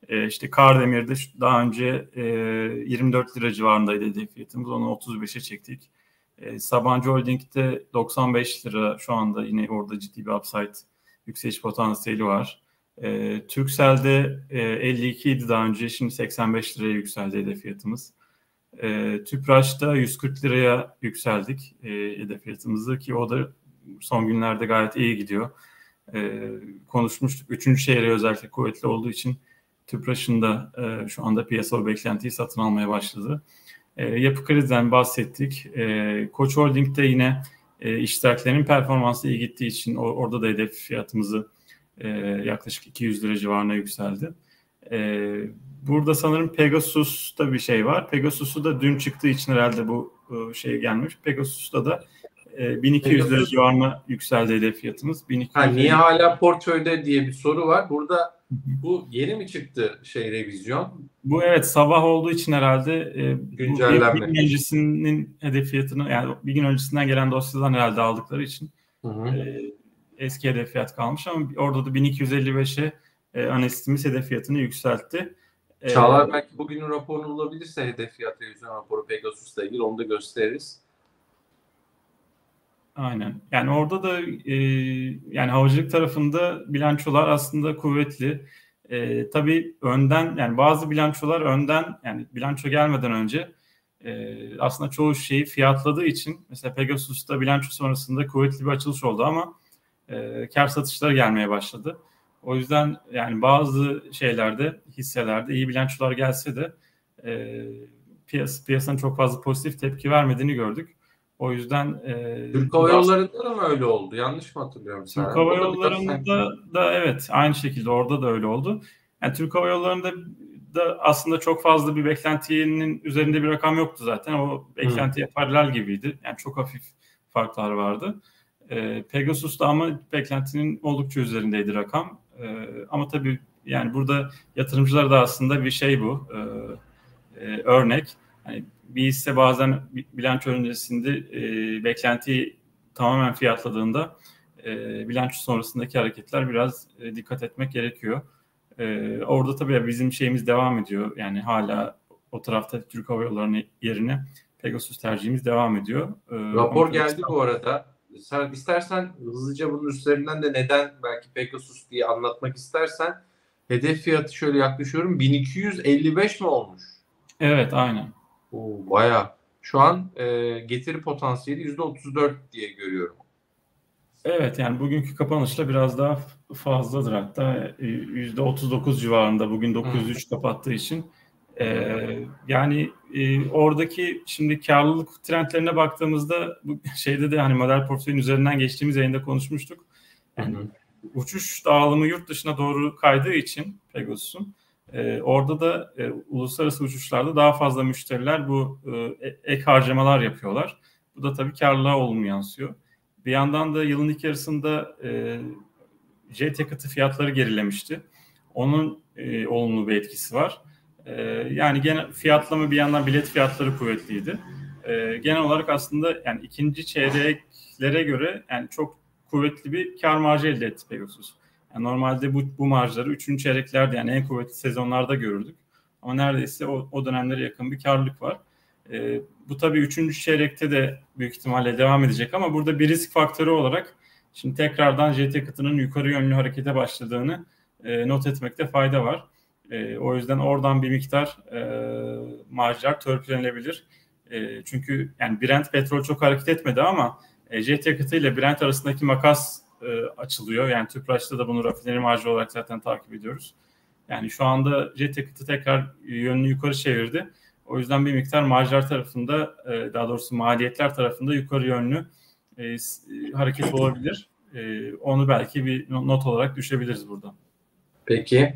Speaker 2: E, işte Kardemir'de daha önce e, 24 lira civarındaydı hedef fiyatımız. Onu 35'e çektik. E, Sabancı Holding'de 95 lira şu anda yine orada ciddi bir upside yükseliş potansiyeli var. E, Turkcell'de e, 52 idi daha önce şimdi 85 liraya yükseldi hedef fiyatımız. E, Tüpraş'ta 140 liraya yükseldik e, hedef fiyatımızı ki o da son günlerde gayet iyi gidiyor. E, konuşmuştuk. Üçüncü şehre özellikle kuvvetli olduğu için Tüpraş'ın da e, şu anda piyasa beklentiyi satın almaya başladı. E, yapı krizden bahsettik. E, Koç Holding'de yine e, iştiraklerin performansı iyi gittiği için o, orada da hedef fiyatımızı e, yaklaşık 200 lira civarına yükseldi. E, burada sanırım Pegasus'ta bir şey var. Pegasus'u da dün çıktığı için herhalde bu e, şey gelmiş. Pegasus'ta da e, 1200 lira civarına yükseldi hedef fiyatımız. 1200
Speaker 1: ha, niye hala portföyde diye bir soru var. Burada bu yeni mi çıktı şey revizyon?
Speaker 2: Bu evet sabah olduğu için herhalde e, Güncellenme. bir, bir gün öncesinin hedef fiyatını yani bir gün öncesinden gelen dosyadan herhalde aldıkları için hı hı. E, eski hedef fiyat kalmış ama orada da 1255'e e, analistimiz hedef fiyatını yükseltti.
Speaker 1: E, Çağlar ee, belki bugünün raporunu bulabilirse hedef fiyat revizyon raporu Pegasus'la ilgili onu da gösteririz.
Speaker 2: Aynen. Yani orada da e, yani havacılık tarafında bilançolar aslında kuvvetli. E, tabii önden yani bazı bilançolar önden yani bilanço gelmeden önce e, aslında çoğu şeyi fiyatladığı için mesela Pegasus'ta bilanço sonrasında kuvvetli bir açılış oldu ama e, kar satışları gelmeye başladı. O yüzden yani bazı şeylerde hisselerde iyi bilançolar gelse de e, piyas, piyasanın çok fazla pozitif tepki vermediğini gördük. O yüzden
Speaker 1: e, Türk Hava Yolları'nda da mı öyle oldu? Yanlış mı hatırlıyorum?
Speaker 2: Türk Hava Yolları'nda da, da evet aynı şekilde orada da öyle oldu. Yani Türk Hava Yolları'nda da aslında çok fazla bir beklentinin üzerinde bir rakam yoktu zaten. O beklentiye hmm. paralel gibiydi. Yani çok hafif farklar vardı. E, Pegasus'ta ama beklentinin oldukça üzerindeydi rakam. E, ama tabii yani burada yatırımcılar da aslında bir şey bu. E, e, örnek. Yani bir hisse bazen bilanço öncesinde e, beklentiyi tamamen fiyatladığında e, bilanço sonrasındaki hareketler biraz e, dikkat etmek gerekiyor. E, orada tabii bizim şeyimiz devam ediyor. Yani hala o tarafta Türk Hava Yolları'nın yerine Pegasus tercihimiz devam ediyor.
Speaker 1: Ee, Rapor geldi bu arada. Sen istersen hızlıca bunun üzerinden de neden belki Pegasus diye anlatmak istersen hedef fiyatı şöyle yaklaşıyorum 1255 mi olmuş?
Speaker 2: Evet aynen.
Speaker 1: Oo, bayağı. Şu an e, getiri potansiyeli %34 diye görüyorum.
Speaker 2: Evet yani bugünkü kapanışla biraz daha fazladır hatta %39 e, civarında bugün 903 hmm. kapattığı için. Ee, yani e, oradaki şimdi karlılık trendlerine baktığımızda bu şeyde de hani model portföyün üzerinden geçtiğimiz yayında konuşmuştuk. Yani hmm. uçuş dağılımı yurt dışına doğru kaydığı için Pegasus'un e, orada da e, uluslararası uçuşlarda daha fazla müşteriler bu e, ek harcamalar yapıyorlar. Bu da tabii karlılığa olumlu yansıyor. Bir yandan da yılın ilk yarısında e, jet yakıtı fiyatları gerilemişti. Onun e, olumlu bir etkisi var. E, yani gene fiyatlama bir yandan bilet fiyatları kuvvetliydi. E, genel olarak aslında yani ikinci çeyreklere göre yani çok kuvvetli bir kar marjı elde etti Pegasus. Yani normalde bu, bu marjları üçüncü çeyreklerde yani en kuvvetli sezonlarda görürdük. Ama neredeyse o, o dönemlere yakın bir karlılık var. E, bu tabii üçüncü çeyrekte de büyük ihtimalle devam edecek ama burada bir risk faktörü olarak şimdi tekrardan jet yakıtının yukarı yönlü harekete başladığını e, not etmekte fayda var. E, o yüzden oradan bir miktar e, marjlar törpülenebilir. E, çünkü yani Brent petrol çok hareket etmedi ama e, jet yakıtı ile Brent arasındaki makas e, açılıyor. Yani Tüpraş'ta da bunu rafineri marjı olarak zaten takip ediyoruz. Yani şu anda jet yakıtı tekrar yönünü yukarı çevirdi. O yüzden bir miktar marjlar tarafında e, daha doğrusu maliyetler tarafında yukarı yönlü e, hareket olabilir. E, onu belki bir not olarak düşebiliriz burada.
Speaker 1: Peki.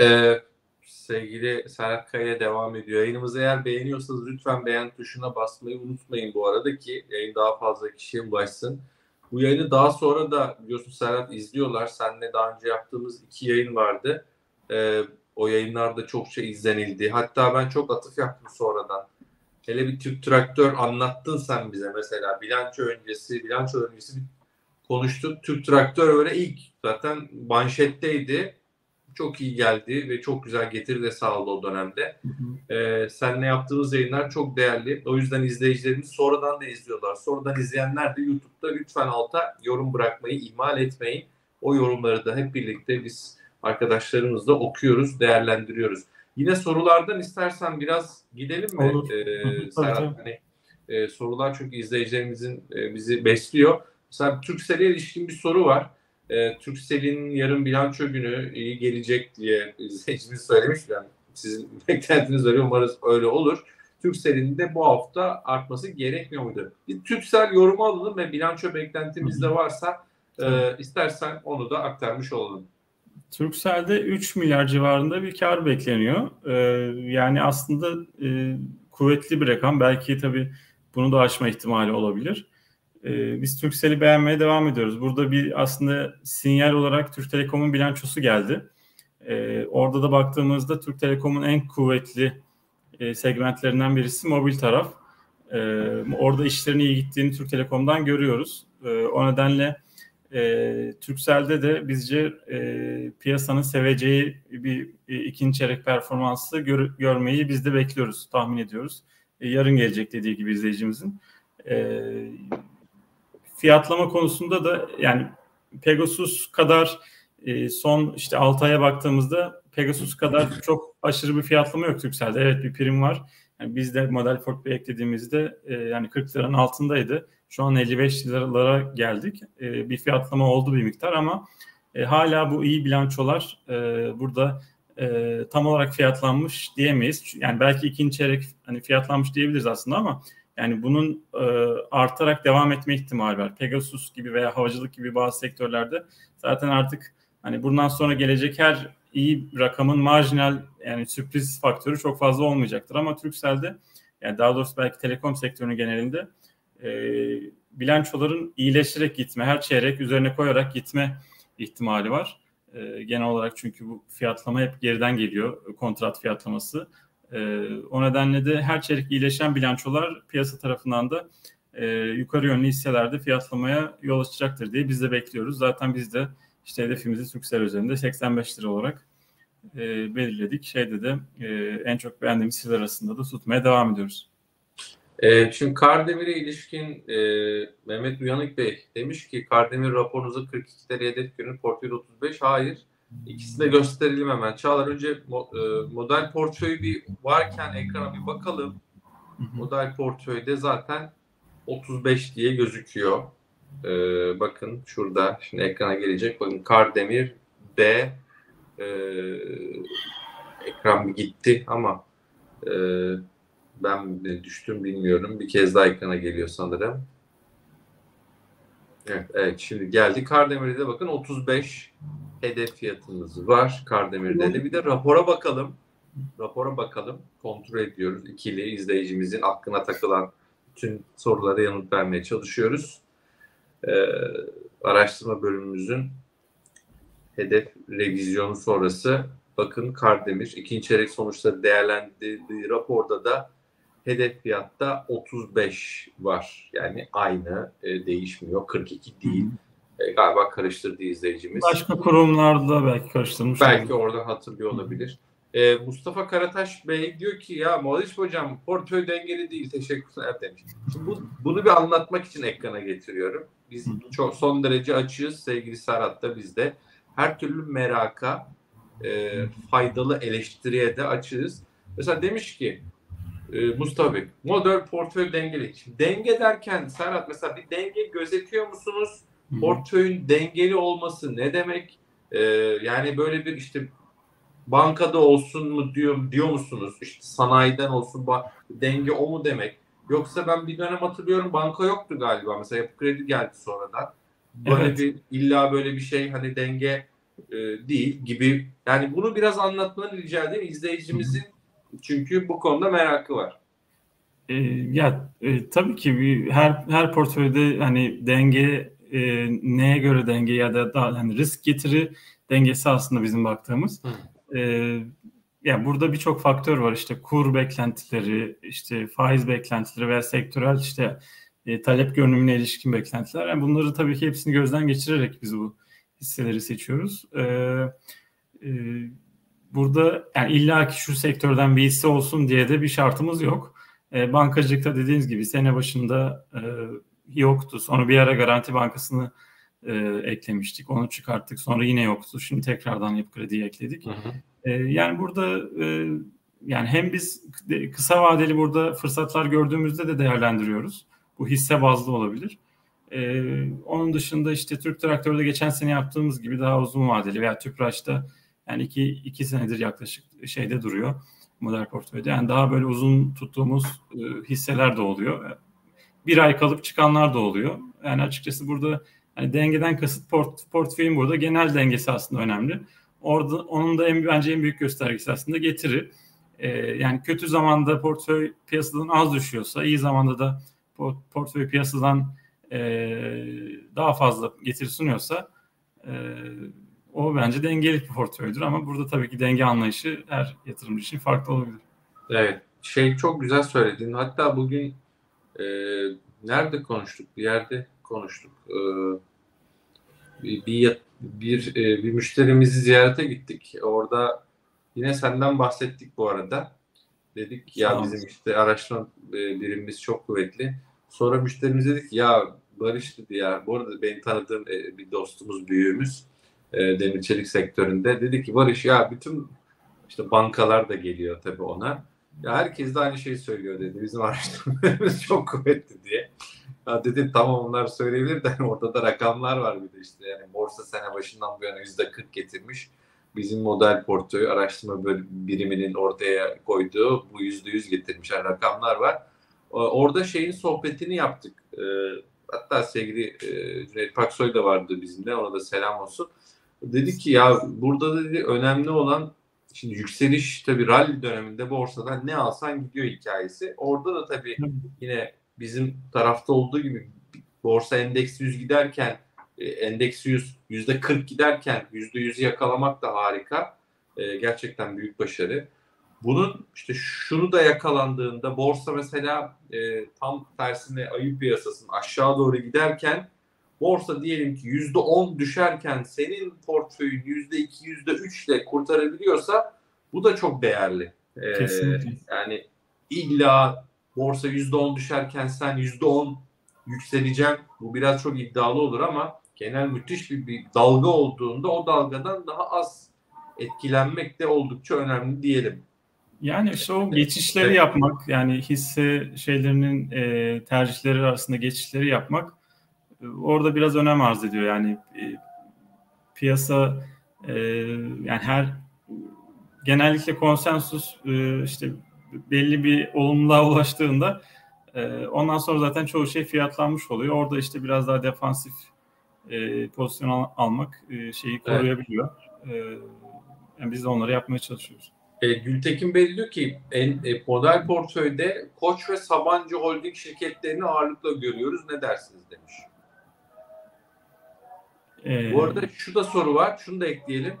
Speaker 1: Ee, sevgili Serhat Kaya devam ediyor. Yayınımızı eğer beğeniyorsanız lütfen beğen tuşuna basmayı unutmayın bu arada ki yayın daha fazla kişiye ulaşsın. Bu yayını daha sonra da biliyorsun Serhat izliyorlar. Seninle daha önce yaptığımız iki yayın vardı. Ee, o yayınlarda çokça izlenildi. Hatta ben çok atıf yaptım sonradan. Hele bir Türk traktör anlattın sen bize mesela. Bilanço öncesi, bilanço öncesi konuştuk. Türk traktör öyle ilk zaten manşetteydi. Çok iyi geldi ve çok güzel getiri de sağladı o dönemde. Hı Ee, seninle yaptığımız yayınlar çok değerli. O yüzden izleyicilerimiz sonradan da izliyorlar. Sonradan izleyenler de YouTube'da lütfen alta yorum bırakmayı ihmal etmeyin. O yorumları da hep birlikte biz arkadaşlarımızla okuyoruz, değerlendiriyoruz. Yine sorulardan istersen biraz gidelim mi?
Speaker 2: Olur.
Speaker 1: Ee, Serhat, hani, e, sorular çünkü izleyicilerimizin e, bizi besliyor. Mesela Türksel'e ilişkin bir soru var. E, Türksel'in yarın bilanço günü iyi gelecek diye izleyicimiz söylemiş. Yani sizin beklentiniz öyle umarız öyle olur. Türksel'in de bu hafta artması gerekmiyor muydu? Bir Türksel yorumu alalım ve bilanço beklentimiz de varsa e, istersen onu da aktarmış olalım.
Speaker 2: Turkcell'de 3 milyar civarında bir kar bekleniyor. Ee, yani aslında e, kuvvetli bir rakam. Belki tabii bunu da aşma ihtimali olabilir. Ee, biz Turkcell'i beğenmeye devam ediyoruz. Burada bir aslında sinyal olarak Türk Telekom'un bilançosu geldi. Ee, orada da baktığımızda Türk Telekom'un en kuvvetli e, segmentlerinden birisi mobil taraf. Ee, orada işlerin iyi gittiğini Türk Telekom'dan görüyoruz. Ee, o nedenle e, Türkcell'de de bizce e, piyasanın seveceği bir e, ikinci çeyrek performansı gör, görmeyi biz de bekliyoruz, tahmin ediyoruz. E, yarın gelecek dediği gibi izleyicimizin. E, fiyatlama konusunda da yani Pegasus kadar e, son işte 6 aya baktığımızda Pegasus kadar çok aşırı bir fiyatlama yok Türkcell'de. Evet bir prim var. Yani biz de model portföy eklediğimizde e, yani 40 liranın altındaydı. Şu an 55 liralara geldik. E, bir fiyatlama oldu bir miktar ama e, hala bu iyi bilançolar e, burada e, tam olarak fiyatlanmış diyemeyiz. Yani belki ikinci çeyrek hani fiyatlanmış diyebiliriz aslında ama yani bunun e, artarak devam etme ihtimali var. Pegasus gibi veya havacılık gibi bazı sektörlerde zaten artık hani bundan sonra gelecek her iyi rakamın marjinal yani sürpriz faktörü çok fazla olmayacaktır ama Turkcell'de yani daha doğrusu belki telekom sektörünün genelinde e, bilançoların iyileşerek gitme, her çeyrek üzerine koyarak gitme ihtimali var. E, genel olarak çünkü bu fiyatlama hep geriden geliyor, kontrat fiyatlaması. E, o nedenle de her çeyrek iyileşen bilançolar piyasa tarafından da e, yukarı yönlü hisselerde fiyatlamaya yol açacaktır diye biz de bekliyoruz. Zaten biz de işte hedefimizi Türksel üzerinde 85 lira olarak e, belirledik. Şeyde de e, en çok beğendiğimiz hisseler arasında da tutmaya devam ediyoruz.
Speaker 1: Ee, şimdi Kardemir'e ilişkin e, Mehmet Uyanık Bey demiş ki Kardemir raporunuzu 42 TL hedef günü portföy 35. Hayır. İkisini de gösterelim hemen. Çağlar önce e, model portföyü bir varken ekrana bir bakalım. Model portföyde zaten 35 diye gözüküyor. Ee, bakın şurada şimdi ekrana gelecek. Bakın Kardemir B e, ekran gitti ama e, ben düştüm bilmiyorum. Bir kez daha ekrana geliyor sanırım. Evet, evet şimdi geldi. Kardemir'de de bakın 35 hedef fiyatımız var. Kardemir'de de bir de rapora bakalım. Rapora bakalım. Kontrol ediyoruz. İkili izleyicimizin aklına takılan bütün sorulara yanıt vermeye çalışıyoruz. Ee, araştırma bölümümüzün hedef revizyonu sonrası bakın Kardemir ikinci çeyrek sonuçları değerlendirdiği raporda da hedef fiyatta 35 var. Yani aynı e, değişmiyor. 42 değil. E, galiba karıştırdı izleyicimiz.
Speaker 2: Başka kurumlarda belki karıştırmış.
Speaker 1: Belki olur. oradan hatırlıyor olabilir. E, Mustafa Karataş Bey diyor ki ya Maliş Hocam portföy dengeli değil teşekkürler demiş. Şimdi bu, bunu bir anlatmak için ekrana getiriyorum. Biz çok son derece açığız sevgili Serhat da biz de. Her türlü meraka e, faydalı eleştiriye de açığız. Mesela demiş ki e, Mustafa Bey, model portföy dengeli. Şimdi denge derken Serhat mesela bir denge gözetiyor musunuz? Portföyün dengeli olması ne demek? E, yani böyle bir işte bankada olsun mu diyor diyor musunuz? İşte sanayiden olsun denge o mu demek? Yoksa ben bir dönem hatırlıyorum banka yoktu galiba. Mesela yapı kredi geldi sonradan. Böyle evet. bir illa böyle bir şey hani denge e, değil gibi. Yani bunu biraz anlatmanı rica edeyim izleyicimizin çünkü bu konuda merakı var.
Speaker 2: E, ya e, tabii ki bir, her her portföyde hani denge e, neye göre denge ya da daha hani risk getiri dengesi aslında bizim baktığımız. E, yani burada birçok faktör var işte kur beklentileri, işte faiz beklentileri veya sektörel işte e, talep görünümüne ilişkin beklentiler. Yani bunları tabii ki hepsini gözden geçirerek biz bu hisseleri seçiyoruz. E, e, burada yani illa ki şu sektörden bir hisse olsun diye de bir şartımız yok. E, bankacılıkta dediğiniz gibi sene başında e, yoktu. Sonra bir ara Garanti Bankası'nı e, eklemiştik. Onu çıkarttık. Sonra yine yoktu. Şimdi tekrardan Yapı Kredi'yi ekledik. Hı hı. E, yani burada e, yani hem biz kısa vadeli burada fırsatlar gördüğümüzde de değerlendiriyoruz. Bu hisse bazlı olabilir. Ee, onun dışında işte Türk Traktör'de geçen sene yaptığımız gibi daha uzun vadeli veya Tüpraş'ta yani iki, iki senedir yaklaşık şeyde duruyor model portföyde. Yani daha böyle uzun tuttuğumuz e, hisseler de oluyor. Bir ay kalıp çıkanlar da oluyor. Yani açıkçası burada hani dengeden kasıt port, portföyün burada genel dengesi aslında önemli. Orada onun da en bence en büyük göstergesi aslında getiri. Ee, yani kötü zamanda portföy piyasadan az düşüyorsa, iyi zamanda da port, portföy piyasadan e, daha fazla getiri sunuyorsa e, o bence dengeli bir portföydür ama burada tabii ki denge anlayışı her yatırımcı için farklı olabilir.
Speaker 1: Evet. Şey çok güzel söyledin. Hatta bugün e, nerede konuştuk? Bir yerde konuştuk. E, bir bir, bir, e, bir müşterimizi ziyarete gittik. Orada yine senden bahsettik bu arada. Dedik ya bizim işte araştırma e, birimimiz çok kuvvetli. Sonra müşterimiz dedik ya Barış dedi ya bu arada benim tanıdığım e, bir dostumuz büyüğümüz e, demir çelik sektöründe dedi ki Barış ya bütün işte bankalar da geliyor tabii ona. Ya herkes de aynı şeyi söylüyor dedi. Bizim araştırmalarımız çok kuvvetli diye. Ya dedim tamam onlar söyleyebilir de orada da rakamlar var bir de işte yani borsa sene başından bu yana yüzde 40 getirmiş. Bizim model portföy araştırma biriminin ortaya koyduğu bu yüzde yüz getirmiş yani rakamlar var. Orada şeyin sohbetini yaptık. Ee, hatta sevgili e, Cüneyt Paksoy da vardı bizimle. Ona da selam olsun. Dedi ki ya burada dedi önemli olan şimdi yükseliş tabi rally döneminde borsadan ne alsan gidiyor hikayesi. Orada da tabi yine bizim tarafta olduğu gibi borsa endeks 100 giderken e, endeks 100 yüzde 40 giderken yüzde 100'ü yakalamak da harika. E, gerçekten büyük başarı. Bunun işte şunu da yakalandığında borsa mesela e, tam tersine ayıp piyasasının aşağı doğru giderken borsa diyelim ki yüzde on düşerken senin portföyün yüzde iki yüzde üçle kurtarabiliyorsa bu da çok değerli. Ee, Yani illa borsa %10 düşerken sen %10 yükseleceksin. Bu biraz çok iddialı olur ama genel müthiş bir, bir dalga olduğunda o dalgadan daha az etkilenmek de oldukça önemli diyelim.
Speaker 2: Yani işte o geçişleri evet. yapmak yani hisse şeylerinin e, tercihleri arasında geçişleri yapmak orada biraz önem arz ediyor. Yani e, piyasa e, yani her genellikle konsensus e, işte belli bir olumluğa ulaştığında ondan sonra zaten çoğu şey fiyatlanmış oluyor. Orada işte biraz daha defansif pozisyon al, almak şeyi koruyabiliyor. Evet. Yani biz de onları yapmaya çalışıyoruz.
Speaker 1: E, Gültekin Bey diyor ki en, e, model portföyde Koç ve Sabancı Holding şirketlerini ağırlıkla görüyoruz. Ne dersiniz demiş. Ee... Bu arada şu da soru var. Şunu da ekleyelim.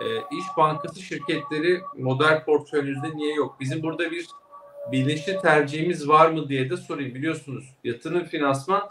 Speaker 1: E, İş Bankası şirketleri model portföyünüzde niye yok? Bizim burada bir bilinçli tercihimiz var mı diye de sorayım. Biliyorsunuz yatırım finansman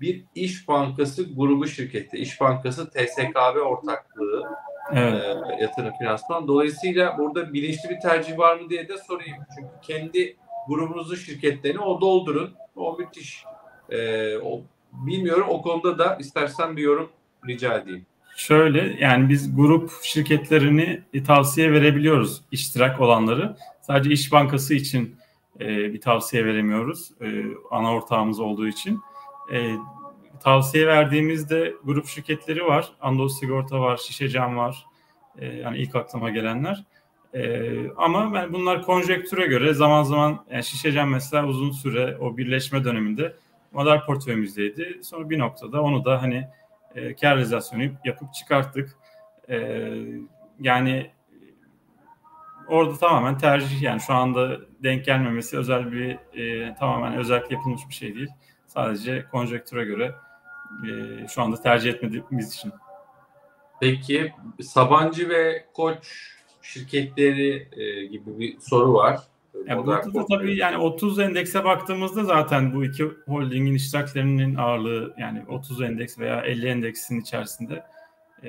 Speaker 1: bir İş Bankası grubu şirketi. İş Bankası TSKB ortaklığı evet. e, yatırım finansman. Dolayısıyla burada bilinçli bir tercih var mı diye de sorayım. Çünkü kendi grubunuzun şirketlerini o doldurun. O müthiş. E, o, bilmiyorum o konuda da istersen bir yorum rica edeyim.
Speaker 2: Şöyle yani biz grup şirketlerini tavsiye verebiliyoruz iştirak olanları. Sadece İş Bankası için e, bir tavsiye veremiyoruz. E, ana ortağımız olduğu için. E, tavsiye verdiğimizde grup şirketleri var. Anadolu Sigorta var, Şişecam var. E, yani ilk aklıma gelenler. E, ama ben bunlar konjektüre göre zaman zaman yani Şişecam mesela uzun süre o birleşme döneminde model portföyümüzdeydi. Sonra bir noktada onu da hani e, kar realizasyonu yapıp çıkarttık. E, yani orada tamamen tercih yani şu anda denk gelmemesi özel bir e, tamamen özellikle yapılmış bir şey değil. Sadece konjektüre göre e, şu anda tercih etmediğimiz için.
Speaker 1: Peki Sabancı ve Koç şirketleri e, gibi bir soru var.
Speaker 2: Yani burada da tabii yani 30 endekse baktığımızda zaten bu iki holdingin iştiraklerinin ağırlığı yani 30 endeks veya 50 endeksin içerisinde e,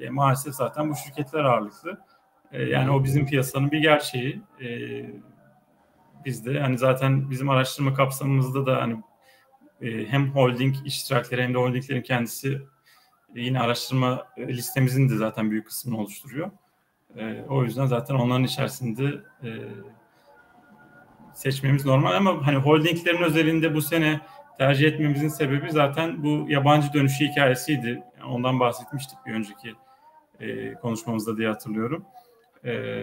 Speaker 2: e, maalesef zaten bu şirketler ağırlıklı. E, yani o bizim piyasanın bir gerçeği. E, biz de hani zaten bizim araştırma kapsamımızda da hani e, hem holding iştirakleri hem de holdinglerin kendisi e, yine araştırma listemizin de zaten büyük kısmını oluşturuyor. E, o yüzden zaten onların içerisinde e, seçmemiz normal ama hani holdinglerin özelinde bu sene tercih etmemizin sebebi zaten bu yabancı dönüşü hikayesiydi. Ondan bahsetmiştik bir önceki e, konuşmamızda diye hatırlıyorum. E,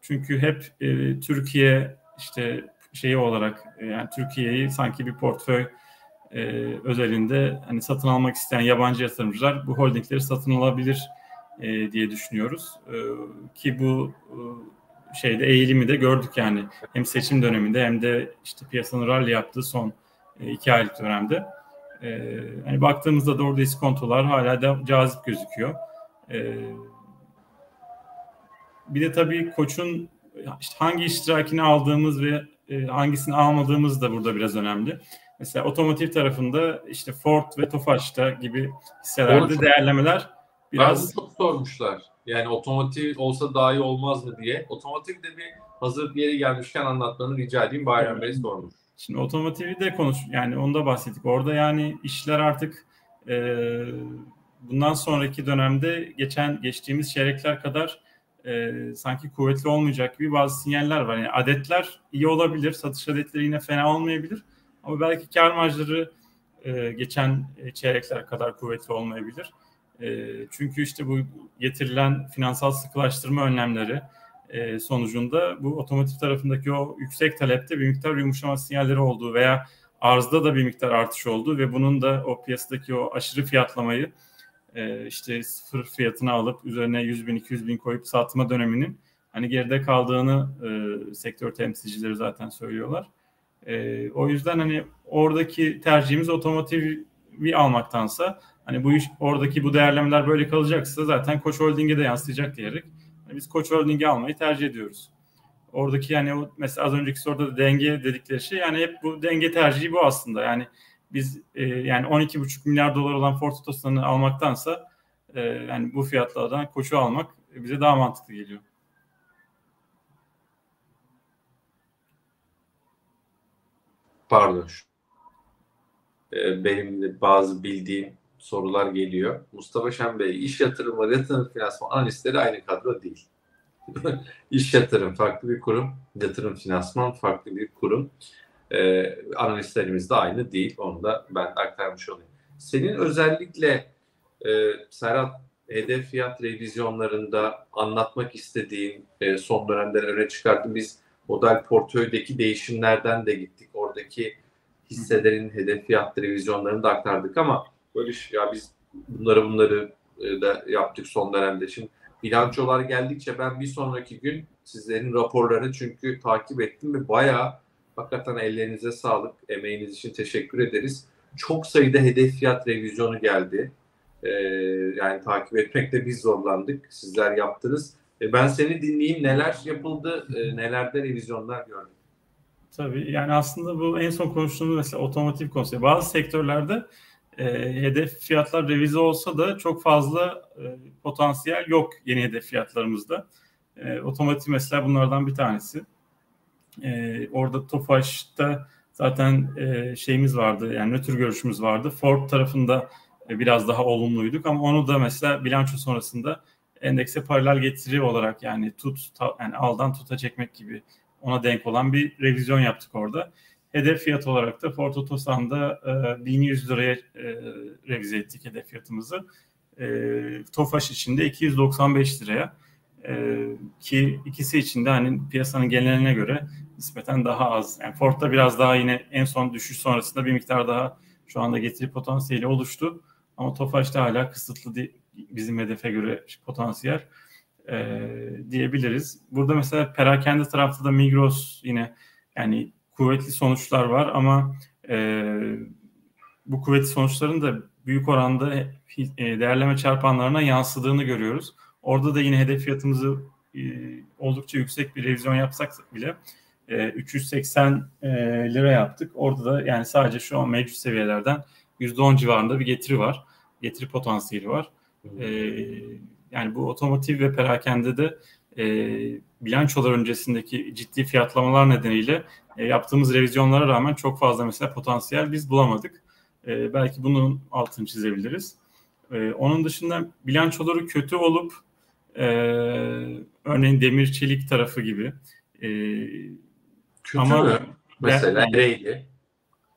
Speaker 2: çünkü hep e, Türkiye işte şeyi olarak e, yani Türkiye'yi sanki bir portföy e, özelinde hani satın almak isteyen yabancı yatırımcılar bu holdingleri satın alabilir e, diye düşünüyoruz. E, ki bu e, şeyde eğilimi de gördük yani. Hem seçim döneminde hem de işte piyasanın rally yaptığı son e, iki aylık dönemde. E, hani baktığımızda da orada iskontolar hala da cazip gözüküyor. E, bir de tabii koçun işte hangi iştirakini aldığımız ve e, hangisini almadığımız da burada biraz önemli. Mesela otomotiv tarafında işte Ford ve Tofaş'ta gibi hisselerde çok, değerlemeler biraz...
Speaker 1: çok sormuşlar. Yani otomotiv olsa daha iyi olmaz mı diye. Otomotiv de bir hazır bir yere gelmişken anlatmanı rica edeyim. Bayram Bey sormuş.
Speaker 2: Şimdi otomotivi de konuş yani onu da bahsettik. Orada yani işler artık e, bundan sonraki dönemde geçen geçtiğimiz çeyrekler kadar e, sanki kuvvetli olmayacak gibi bazı sinyaller var. Yani adetler iyi olabilir, satış adetleri yine fena olmayabilir. Ama belki kar marjları e, geçen çeyrekler kadar kuvvetli olmayabilir. E, çünkü işte bu getirilen finansal sıkılaştırma önlemleri e, sonucunda bu otomotiv tarafındaki o yüksek talepte bir miktar yumuşama sinyalleri olduğu veya arzda da bir miktar artış oldu ve bunun da o piyasadaki o aşırı fiyatlamayı e, işte sıfır fiyatına alıp üzerine 100 bin 200 bin koyup satma döneminin hani geride kaldığını e, sektör temsilcileri zaten söylüyorlar. O yüzden hani oradaki tercihimiz otomotivi almaktansa hani bu iş oradaki bu değerlemeler böyle kalacaksa zaten Koç Holding'e de yansıyacak diyerek hani biz Koç Holding'i almayı tercih ediyoruz. Oradaki yani o mesela az önceki soruda da denge dedikleri şey yani hep bu denge tercihi bu aslında. Yani biz e, yani 12,5 milyar dolar olan Ford almaktansa e, yani bu fiyatlardan Koç'u almak bize daha mantıklı geliyor.
Speaker 1: pardon e, benim de bazı bildiğim sorular geliyor. Mustafa Şen Bey, iş yatırımı, yatırım finansman analistleri aynı kadro değil. İş yatırım farklı bir kurum, yatırım finansman farklı bir kurum. Ee, analistlerimiz de aynı değil. Onu da ben aktarmış olayım. Senin özellikle e, Serhat hedef fiyat revizyonlarında anlatmak istediğin e, son dönemde öne çıkarttın. Biz model portföydeki değişimlerden de gittik. Oradaki hisselerin hedef fiyat revizyonlarını da aktardık ama böyle ya biz bunları bunları e, da yaptık son dönemde. Şimdi bilançolar geldikçe ben bir sonraki gün sizlerin raporlarını çünkü takip ettim ve bayağı hakikaten ellerinize sağlık, emeğiniz için teşekkür ederiz. Çok sayıda hedef fiyat revizyonu geldi. Ee, yani takip etmekte biz zorlandık. Sizler yaptınız. E ben seni dinleyeyim. Neler yapıldı, e, nelerde revizyonlar gördün?
Speaker 2: Tabii yani aslında bu en son konuştuğumuz mesela otomotiv konusu. Bazı sektörlerde e, hedef fiyatlar revize olsa da çok fazla e, potansiyel yok yeni hedef fiyatlarımızda. E, otomotiv mesela bunlardan bir tanesi. E, orada Tofaş'ta zaten e, şeyimiz vardı yani nötr görüşümüz vardı. Ford tarafında e, biraz daha olumluyduk ama onu da mesela bilanço sonrasında endekse paralel getiri olarak yani tut ta, yani aldan tuta çekmek gibi ona denk olan bir revizyon yaptık orada. Hedef fiyat olarak da Ford Otosan'da e, 1100 liraya e, revize ettik hedef fiyatımızı. E, Tofaş için de 295 liraya. E, ki ikisi için de hani piyasanın geneline göre nispeten daha az. Yani Ford'da biraz daha yine en son düşüş sonrasında bir miktar daha şu anda getiri potansiyeli oluştu. Ama Tofaş'ta hala kısıtlı bizim hedefe göre potansiyel e, diyebiliriz. Burada mesela perakende tarafta da Migros yine yani kuvvetli sonuçlar var ama e, bu kuvvetli sonuçların da büyük oranda e, değerleme çarpanlarına yansıdığını görüyoruz. Orada da yine hedef fiyatımızı e, oldukça yüksek bir revizyon yapsak bile e, 380 e, lira yaptık. Orada da yani sadece şu an mevcut seviyelerden %10 civarında bir getiri var. Getiri potansiyeli var. E, yani bu otomotiv ve perakende de e, bilançolar öncesindeki ciddi fiyatlamalar nedeniyle e, yaptığımız revizyonlara rağmen çok fazla mesela potansiyel biz bulamadık. E, belki bunun altını çizebiliriz. E, onun dışında bilançoları kötü olup e, örneğin demir çelik tarafı gibi. E,
Speaker 1: kötü ama mü? Mesela Ereğli.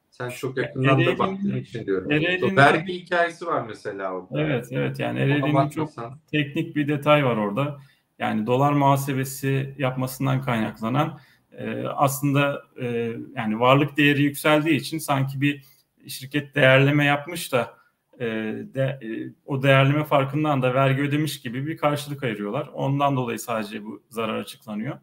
Speaker 1: Sen çok yakından da baktığın için diyorum. Ereğli'nin, vergi hikayesi var mesela orada.
Speaker 2: Evet evet yani Ereğli'nin çok teknik bir detay var orada. Yani dolar muhasebesi yapmasından kaynaklanan e, aslında e, yani varlık değeri yükseldiği için sanki bir şirket değerleme yapmış da e, de, e, o değerleme farkından da vergi ödemiş gibi bir karşılık ayırıyorlar. Ondan dolayı sadece bu zarar açıklanıyor.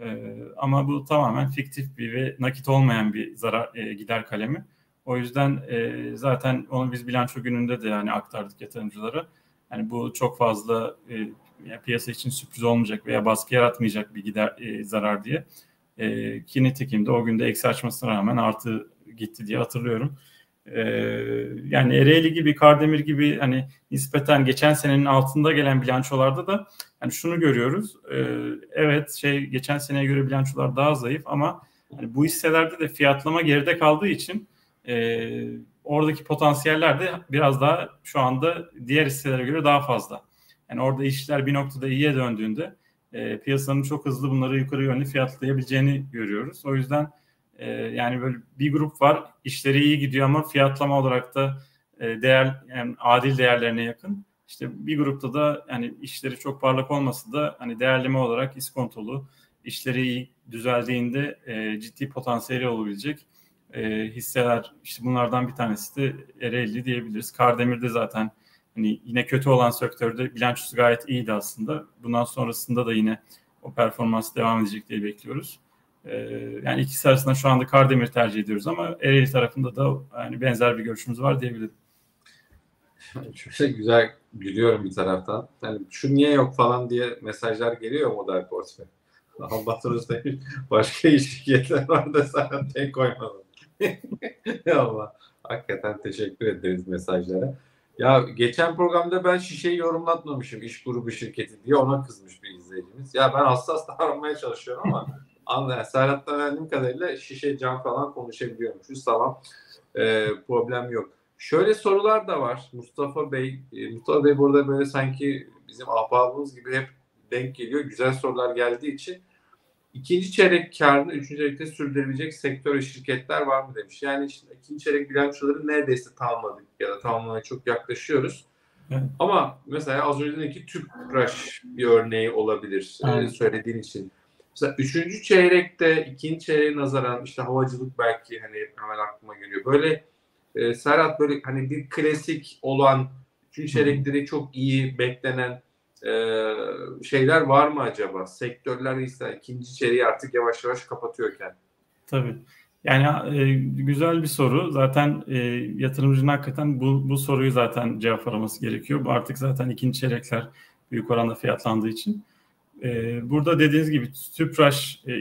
Speaker 2: E, ama bu tamamen fiktif bir ve nakit olmayan bir zarar e, gider kalemi. O yüzden e, zaten onu biz bilanço gününde de yani aktardık yatırımcılara. Yani bu çok fazla e, yani piyasa için sürpriz olmayacak veya baskı yaratmayacak bir gider e, zarar diye. E, ki nitekim de o günde eksi açmasına rağmen artı gitti diye hatırlıyorum. E, yani Ereğli gibi, Kardemir gibi hani nispeten geçen senenin altında gelen bilançolarda da hani şunu görüyoruz. E, evet şey geçen seneye göre bilançolar daha zayıf ama hani bu hisselerde de fiyatlama geride kaldığı için e, oradaki potansiyeller de biraz daha şu anda diğer hisselere göre daha fazla. Yani orada işler bir noktada iyiye döndüğünde e, piyasanın çok hızlı bunları yukarı yönlü fiyatlayabileceğini görüyoruz. O yüzden e, yani böyle bir grup var işleri iyi gidiyor ama fiyatlama olarak da e, değer yani adil değerlerine yakın. İşte bir grupta da yani işleri çok parlak olmasa da hani değerleme olarak iskontolu işleri iyi düzeldiğinde e, ciddi potansiyeli olabilecek e, hisseler işte bunlardan bir tanesi de Ereğli diyebiliriz. Kardemir'de zaten hani yine kötü olan sektörde bilançosu gayet iyiydi aslında. Bundan sonrasında da yine o performans devam edecek diye bekliyoruz. Ee, yani ikisi arasında şu anda Kardemir tercih ediyoruz ama Ereğli tarafında da yani benzer bir görüşümüz var diyebilirim.
Speaker 1: Çok şey güzel gülüyorum bir taraftan. Yani şu niye yok falan diye mesajlar geliyor model portföy. Albatros demiş başka şirketler var da sana tek koymadım. Allah. Hakikaten teşekkür ederiz mesajlara. Ya geçen programda ben şişeyi yorumlatmamışım iş grubu şirketi diye ona kızmış bir izleyicimiz. Ya ben hassas davranmaya çalışıyorum ama Anladım. Serhat'tan öğrendiğim kadarıyla şişe cam falan konuşabiliyormuşuz. Tamam. Ee, problem yok. Şöyle sorular da var. Mustafa Bey, e, Mustafa Bey burada böyle sanki bizim ahbabımız gibi hep denk geliyor. Güzel sorular geldiği için ikinci çeyrek karını üçüncü çeyrekte sürdürebilecek sektör ve şirketler var mı demiş. Yani işte ikinci çeyrek bilançoları neredeyse tamamladık ya da tamamlamaya çok yaklaşıyoruz. Evet. Ama mesela az önce önceki Tüpraş bir örneği olabilir evet. söylediğin için. Mesela üçüncü çeyrekte ikinci çeyreğe nazaran işte havacılık belki hani hemen aklıma geliyor. Böyle e, Serhat böyle hani bir klasik olan üçüncü çeyrekleri çok iyi beklenen e, şeyler var mı acaba? Sektörler ise ikinci çeyreği artık yavaş yavaş kapatıyorken.
Speaker 2: Tabii. Yani e, güzel bir soru. Zaten e, yatırımcının hakikaten bu, bu soruyu zaten cevap araması gerekiyor. Bu artık zaten ikinci çeyrekler büyük oranda fiyatlandığı için. E, burada dediğiniz gibi Tüpraş e,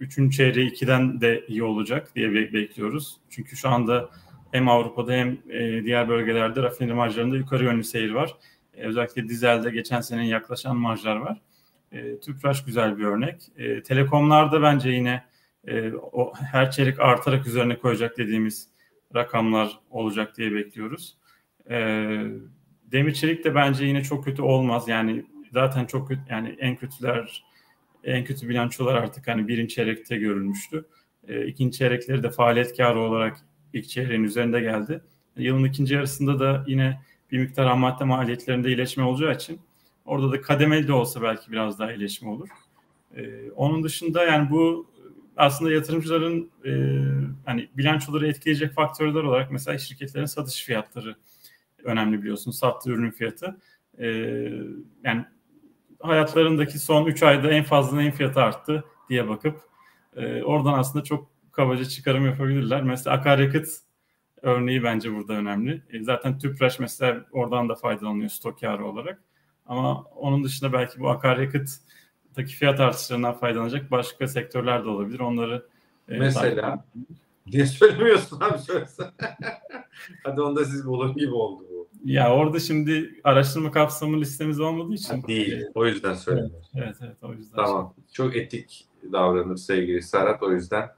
Speaker 2: üçüncü çeyreği 2'den de iyi olacak diye bekliyoruz. Çünkü şu anda hem Avrupa'da hem e, diğer bölgelerde rafineri marjlarında yukarı yönlü seyir var. E, özellikle dizelde geçen senenin yaklaşan marjlar var. E, Tüpraş güzel bir örnek. E, telekomlarda bence yine e, o her çeyrek artarak üzerine koyacak dediğimiz rakamlar olacak diye bekliyoruz. E, demir çelik de bence yine çok kötü olmaz. Yani zaten çok kötü yani en kötüler en kötü bilançolar artık hani birinci çeyrekte görülmüştü. E, ikinci çeyrekleri de faaliyet karı olarak ilk çeyreğin üzerinde geldi. Yılın ikinci yarısında da yine bir miktar ham madde maliyetlerinde iyileşme olacağı için orada da kademeli de olsa belki biraz daha iyileşme olur. Ee, onun dışında yani bu aslında yatırımcıların e, hani bilançoları etkileyecek faktörler olarak mesela şirketlerin satış fiyatları önemli biliyorsun. Sattığı ürün fiyatı. E, yani hayatlarındaki son 3 ayda en fazla neyin fiyatı arttı diye bakıp e, oradan aslında çok kabaca çıkarım yapabilirler. Mesela akaryakıt örneği bence burada önemli. E, zaten Tüpraş mesela oradan da faydalanıyor stok yarı olarak. Ama onun dışında belki bu akaryakıttaki fiyat artışlarından faydalanacak başka sektörler de olabilir. Onları
Speaker 1: e, mesela diye söylemiyorsun abi söylesen. Hadi onda siz bulun gibi oldu bu.
Speaker 2: Ya orada şimdi araştırma kapsamı listemiz olmadığı için.
Speaker 1: Ha, değil. O yüzden söylemiyorum.
Speaker 2: Evet, evet, evet o yüzden.
Speaker 1: Tamam. Çok etik davranır sevgili Serhat. O yüzden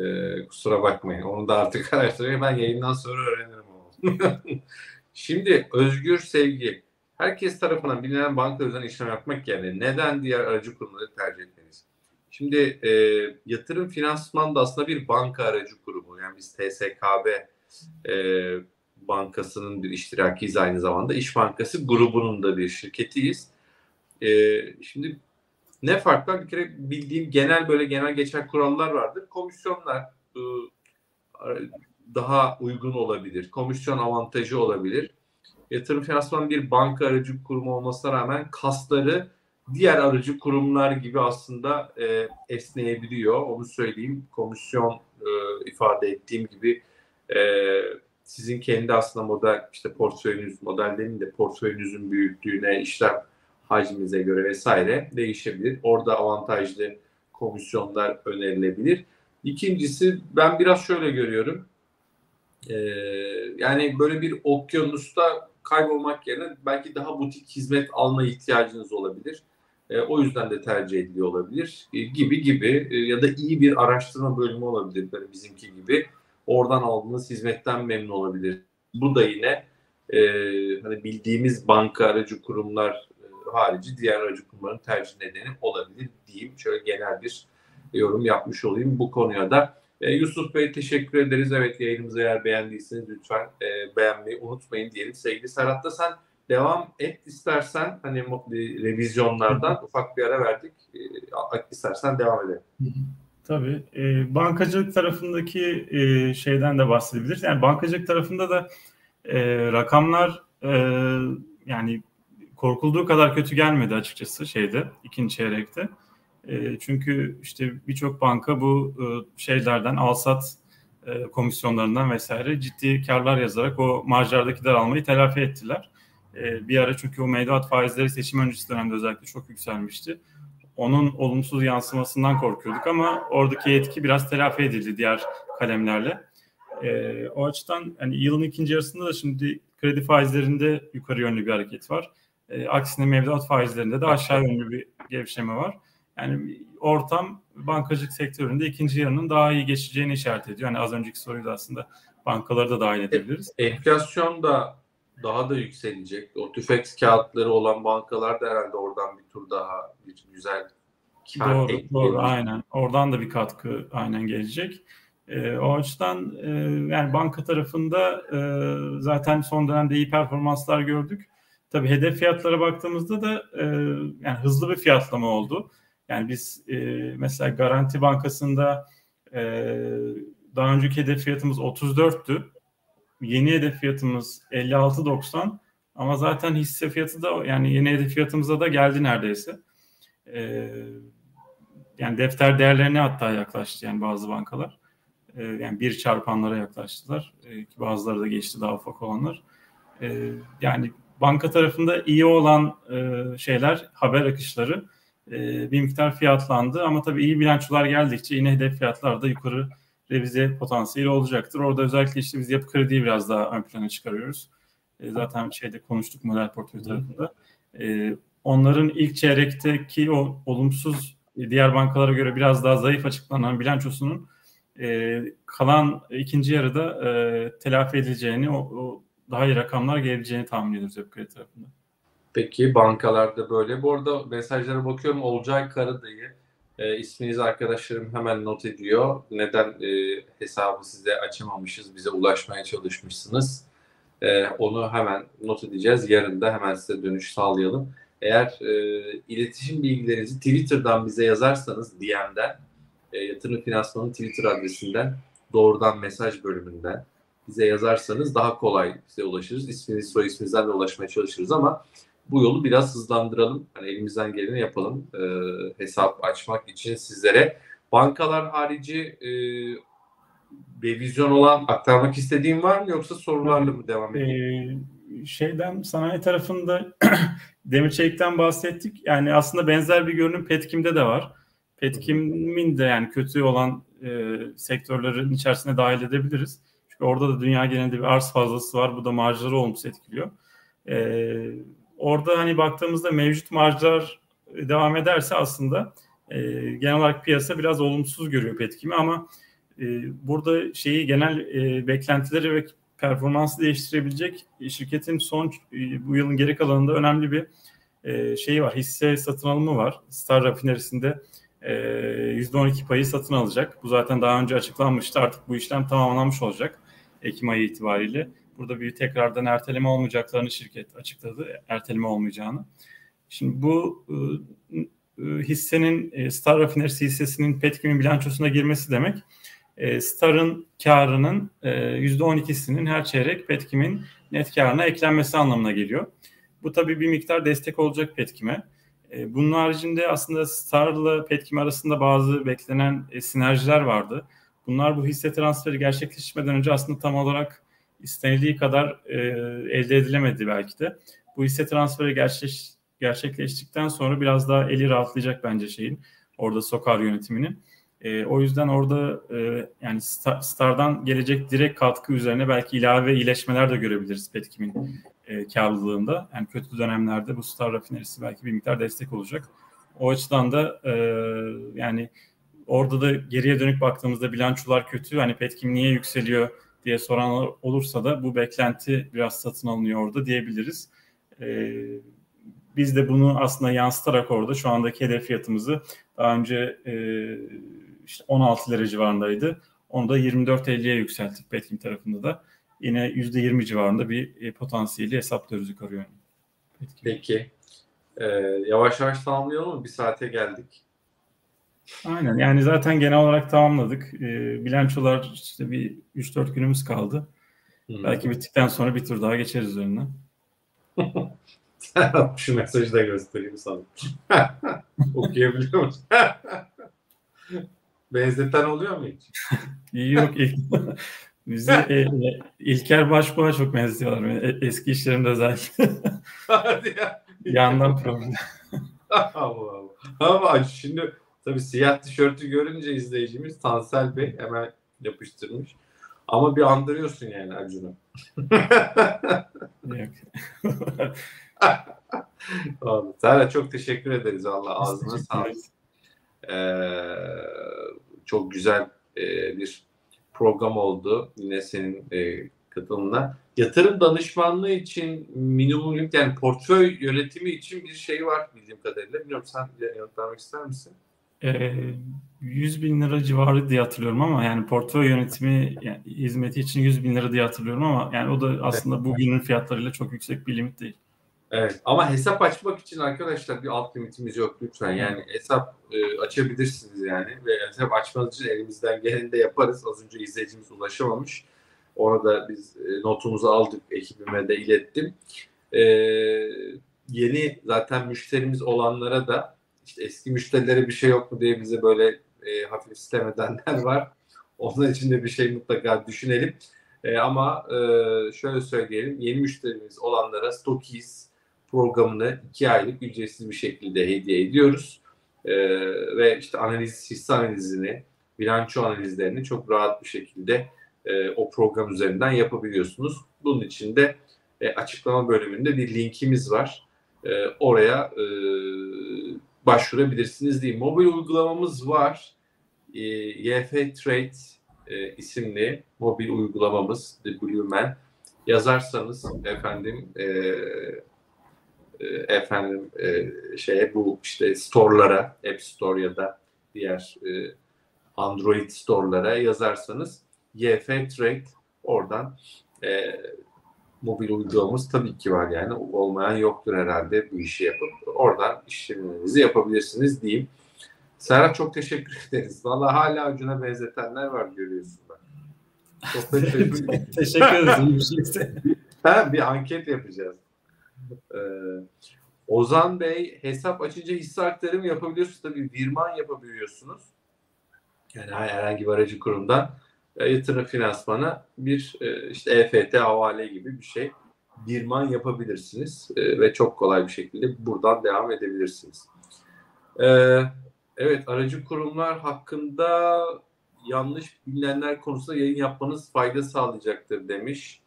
Speaker 1: ee, kusura bakmayın. Onu da artık araştırayım. Ben yayından sonra öğrenirim onu. Şimdi özgür sevgi. Herkes tarafından bilinen banka üzerinden işlem yapmak yerine neden diğer aracı kurumları tercih etmeliyiz? Şimdi e, yatırım finansman da aslında bir banka aracı kurumu. Yani biz TSKB e, bankasının bir iştirakiyiz aynı zamanda. İş Bankası grubunun da bir şirketiyiz. E, şimdi ne fark var? Bir kere bildiğim genel böyle genel geçer kurallar vardır. Komisyonlar e, daha uygun olabilir. Komisyon avantajı olabilir. Yatırım finansman bir banka aracı kurumu olmasına rağmen kasları diğer aracı kurumlar gibi aslında e, esneyebiliyor. Onu söyleyeyim. Komisyon e, ifade ettiğim gibi e, sizin kendi aslında model işte portföyünüz modellerinin de portföyünüzün büyüklüğüne işlem hacminize göre vesaire değişebilir. Orada avantajlı komisyonlar önerilebilir. İkincisi ben biraz şöyle görüyorum. Ee, yani böyle bir okyanusta kaybolmak yerine belki daha butik hizmet alma ihtiyacınız olabilir. E, o yüzden de tercih ediliyor olabilir e, gibi gibi e, ya da iyi bir araştırma bölümü olabilir böyle bizimki gibi. Oradan aldığınız hizmetten memnun olabilir. Bu da yine e, hani bildiğimiz banka aracı kurumlar harici diğer aracı kurumların tercih nedeni olabilir diyeyim. Şöyle genel bir yorum yapmış olayım bu konuya da. E, Yusuf Bey teşekkür ederiz. Evet yayınımızı eğer beğendiyseniz lütfen e, beğenmeyi unutmayın diyelim. Sevgili Serhat da sen devam et istersen hani revizyonlardan ufak bir ara verdik. E, istersen devam edelim.
Speaker 2: Tabii. E, bankacılık tarafındaki e, şeyden de bahsedebiliriz. Yani bankacılık tarafında da e, rakamlar e, yani korkulduğu kadar kötü gelmedi açıkçası şeyde ikinci çeyrekte. E, çünkü işte birçok banka bu e, şeylerden alsat e, komisyonlarından vesaire ciddi karlar yazarak o marjlardaki daralmayı telafi ettiler. E, bir ara çünkü o mevduat faizleri seçim öncesi dönemde özellikle çok yükselmişti. Onun olumsuz yansımasından korkuyorduk ama oradaki etki biraz telafi edildi diğer kalemlerle. E, o açıdan yani yılın ikinci yarısında da şimdi kredi faizlerinde yukarı yönlü bir hareket var. E, aksine mevduat faizlerinde de aşağı yönlü bir gevşeme var. Yani ortam bankacılık sektöründe ikinci yarının daha iyi geçeceğini işaret ediyor. Yani az önceki soruyu da aslında bankaları da dahil edebiliriz.
Speaker 1: Enflasyon da daha da yükselecek. O tüfek kağıtları olan bankalar da herhalde oradan bir tur daha bir güzel
Speaker 2: kar doğru, doğru aynen. Oradan da bir katkı aynen gelecek. E, o açıdan e, yani banka tarafında e, zaten son dönemde iyi performanslar gördük. Tabii hedef fiyatlara baktığımızda da e, yani hızlı bir fiyatlama oldu. Yani biz e, mesela Garanti Bankası'nda e, daha önceki hedef fiyatımız 34'tü. Yeni hedef fiyatımız 56.90 ama zaten hisse fiyatı da yani yeni hedef fiyatımıza da geldi neredeyse. E, yani defter değerlerine hatta yaklaştı yani bazı bankalar. E, yani bir çarpanlara yaklaştılar. E, bazıları da geçti daha ufak olanlar. E, yani banka tarafında iyi olan e, şeyler, haber akışları e, bir miktar fiyatlandı. Ama tabii iyi bilançolar geldikçe yine hedef fiyatlar da yukarı revize potansiyeli olacaktır. Orada özellikle işte biz yapı krediyi biraz daha ön plana çıkarıyoruz. E, zaten şeyde konuştuk model portföy tarafında. E, onların ilk çeyrekteki o olumsuz diğer bankalara göre biraz daha zayıf açıklanan bilançosunun e, kalan ikinci yarıda e, telafi edileceğini, o, o daha iyi rakamlar gelebileceğini tahmin ediyoruz yapı kredi tarafında.
Speaker 1: Peki bankalarda böyle. Bu arada mesajlara bakıyorum. Olcay Karadayı e, isminizi arkadaşlarım hemen not ediyor. Neden e, hesabı size açamamışız, bize ulaşmaya çalışmışsınız. E, onu hemen not edeceğiz. Yarın da hemen size dönüş sağlayalım. Eğer e, iletişim bilgilerinizi Twitter'dan bize yazarsanız DM'den, e, Yatırım Finansman'ın Twitter adresinden, doğrudan mesaj bölümünden bize yazarsanız daha kolay size ulaşırız. İsminiz, soy isminizden de ulaşmaya çalışırız ama bu yolu biraz hızlandıralım. Hani elimizden geleni yapalım e, hesap açmak için sizlere. Bankalar harici e, bir vizyon olan aktarmak istediğim var mı yoksa sorularla mı devam
Speaker 2: edeyim? Ee, şeyden sanayi tarafında demir çelikten bahsettik. Yani aslında benzer bir görünüm Petkim'de de var. Petkim'in de yani kötü olan e, sektörlerin içerisine dahil edebiliriz. Çünkü orada da dünya genelinde bir arz fazlası var. Bu da marjları olumsuz etkiliyor. E, orada hani baktığımızda mevcut marjlar devam ederse aslında e, genel olarak piyasa biraz olumsuz görüyor Petkim'i ama e, burada şeyi genel e, beklentileri ve performansı değiştirebilecek şirketin son e, bu yılın geri kalanında önemli bir e, şeyi var. Hisse satın alımı var. Star Rafinerisi'nde e, %12 payı satın alacak. Bu zaten daha önce açıklanmıştı. Artık bu işlem tamamlanmış olacak Ekim ayı itibariyle. Burada bir tekrardan erteleme olmayacaklarını şirket açıkladı. Erteleme olmayacağını. Şimdi bu e, e, hissenin e, Star Rafinerisi hissesinin Petkim'in bilançosuna girmesi demek Star'ın karının %12'sinin her çeyrek Petkim'in net karına eklenmesi anlamına geliyor. Bu tabii bir miktar destek olacak Petkim'e. Bunun haricinde aslında Star'la Petkim arasında bazı beklenen sinerjiler vardı. Bunlar bu hisse transferi gerçekleşmeden önce aslında tam olarak istenildiği kadar e, elde edilemedi belki de. Bu hisse transferi gerçeş, gerçekleştikten sonra biraz daha eli rahatlayacak bence şeyin orada Sokar yönetiminin. E, o yüzden orada e, yani Star, Star'dan gelecek direkt katkı üzerine belki ilave iyileşmeler de görebiliriz Petkim'in e, karlılığında. Yani kötü dönemlerde bu Star rafinerisi belki bir miktar destek olacak. O açıdan da e, yani orada da geriye dönük baktığımızda bilançolar kötü. Hani Petkim niye yükseliyor diye soran olursa da bu beklenti biraz satın alınıyor orada diyebiliriz. E, biz de bunu aslında yansıtarak orada şu andaki hedef fiyatımızı daha önce e, işte 16 lira civarındaydı. Onu da 24.50'ye yükselttik Petkim tarafında da. Yine %20 civarında bir e, potansiyeli hesaplıyoruz yukarı yönlü.
Speaker 1: Peki. Ee, yavaş yavaş tamamlayalım mı? Bir saate geldik.
Speaker 2: Aynen yani zaten genel olarak tamamladık. E, bilançolar işte bir 3-4 günümüz kaldı. Hmm. Belki bittikten sonra bir tur daha geçeriz önüne.
Speaker 1: Şu mesajı da göstereyim sana. Okuyabiliyor musun? Benzeten oluyor mu hiç?
Speaker 2: Yok. İlk, bizi e, e, İlker Başbuğ'a çok benziyorlar. E, eski işlerimde özellikle. Hadi ya. Yandan problem.
Speaker 1: Allah Allah. Ama şimdi Tabii siyah tişörtü görünce izleyicimiz Tansel Bey hemen yapıştırmış. Ama bir andırıyorsun yani Acun'u. Serhat çok teşekkür ederiz Allah ağzına sağlık. Ee, çok güzel e, bir program oldu. Yine senin e, katılımla. Yatırım danışmanlığı için minimum yani portföy yönetimi için bir şey var bildiğim kadarıyla. Bilmiyorum sen yanıtlamak ister misin?
Speaker 2: E, 100 bin lira civarı diye hatırlıyorum ama yani portföy yönetimi yani hizmeti için 100 bin lira diye hatırlıyorum ama yani o da aslında evet. bugünün fiyatlarıyla çok yüksek bir limit değil.
Speaker 1: Evet ama hesap açmak için arkadaşlar bir alt limitimiz yok lütfen. Yani hesap e, açabilirsiniz yani ve hesap açmanız için elimizden geleni de yaparız. Az önce izleyicimiz ulaşamamış. Orada biz e, notumuzu aldık, ekibime de ilettim. E, yeni zaten müşterimiz olanlara da işte eski müşterilere bir şey yok mu diye bize böyle e, hafif sistem edenler var. Onun için de bir şey mutlaka düşünelim. E, ama e, şöyle söyleyelim, yeni müşterimiz olanlara Stokis programını iki aylık ücretsiz bir şekilde hediye ediyoruz. E, ve işte analiz, hisse analizini, bilanço analizlerini çok rahat bir şekilde e, o program üzerinden yapabiliyorsunuz. Bunun için de e, açıklama bölümünde bir linkimiz var. E, oraya e, başvurabilirsiniz diye. Mobil uygulamamız var. E, YF Trade e, isimli mobil uygulamamız The Blue Man. Yazarsanız efendim e, e, efendim e, şeye bu işte store'lara, App Store ya da diğer e, Android store'lara yazarsanız YF Trade oradan e, mobil uygulamamız tabii ki var yani olmayan yoktur herhalde bu işi yapıp oradan işlemlerinizi yapabilirsiniz diyeyim. Serhat çok teşekkür ederiz. Valla hala ucuna benzetenler var görüyorsun ben.
Speaker 2: Çok teşekkür, teşekkür ederiz.
Speaker 1: ha, bir anket yapacağız. Ee, Ozan Bey hesap açınca hisse aktarımı yapabiliyorsunuz. Tabii virman yapabiliyorsunuz. Yani herhangi bir aracı kurumdan e, yatırım finansmana bir e, işte EFT havale gibi bir şey birman yapabilirsiniz e, ve çok kolay bir şekilde buradan devam edebilirsiniz. Evet aracı kurumlar hakkında yanlış bilinenler konusunda yayın yapmanız fayda sağlayacaktır demiş.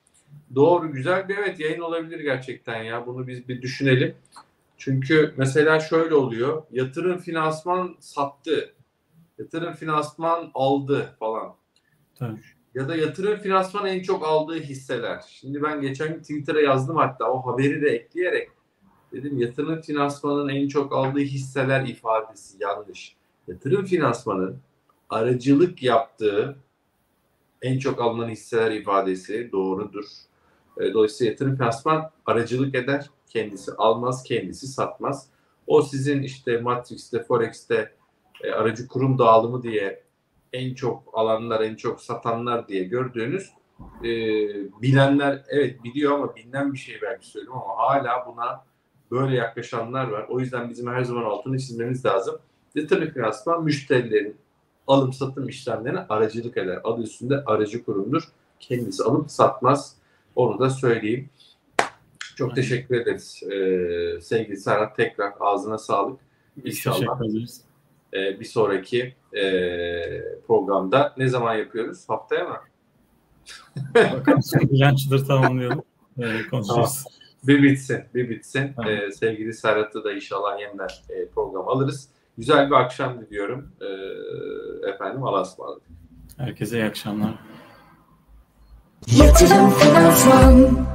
Speaker 1: Doğru güzel bir evet yayın olabilir gerçekten ya bunu biz bir düşünelim. Çünkü mesela şöyle oluyor yatırım finansman sattı yatırım finansman aldı falan. Ya da yatırım finansman en çok aldığı hisseler. Şimdi ben geçen gün Twitter'a yazdım hatta o haberi de ekleyerek dedim yatırım finansmanın en çok aldığı hisseler ifadesi yanlış. Yatırım finansmanın aracılık yaptığı en çok alınan hisseler ifadesi doğrudur. E, dolayısıyla yatırım finansman aracılık eder. Kendisi almaz, kendisi satmaz. O sizin işte Matrix'te, Forex'te e, aracı kurum dağılımı diye en çok alanlar, en çok satanlar diye gördüğünüz e, bilenler evet biliyor ama bilinen bir şey belki söylüyorum ama hala buna böyle yaklaşanlar var. O yüzden bizim her zaman altını çizmemiz lazım. Yatırım finansman müşterilerin alım satım işlemlerine aracılık eder. Adı üstünde aracı kurumdur. Kendisi alıp satmaz. Onu da söyleyeyim. Çok teşekkür ederiz. Ee, sevgili Serhat tekrar ağzına sağlık. İnşallah. Teşekkür ederiz e, bir sonraki e, programda ne zaman yapıyoruz? Haftaya mı?
Speaker 2: Bakalım bilançoları tamamlayalım. Ee, konuşuruz. Tamam.
Speaker 1: Bir bitsin, bir bitsin. Tamam. Ee, sevgili Serhat'ı da inşallah yeniden e, program alırız. Güzel bir akşam diliyorum. Ee, efendim Allah'a ısmarladık.
Speaker 2: Herkese iyi akşamlar.
Speaker 3: Yatırım Finansman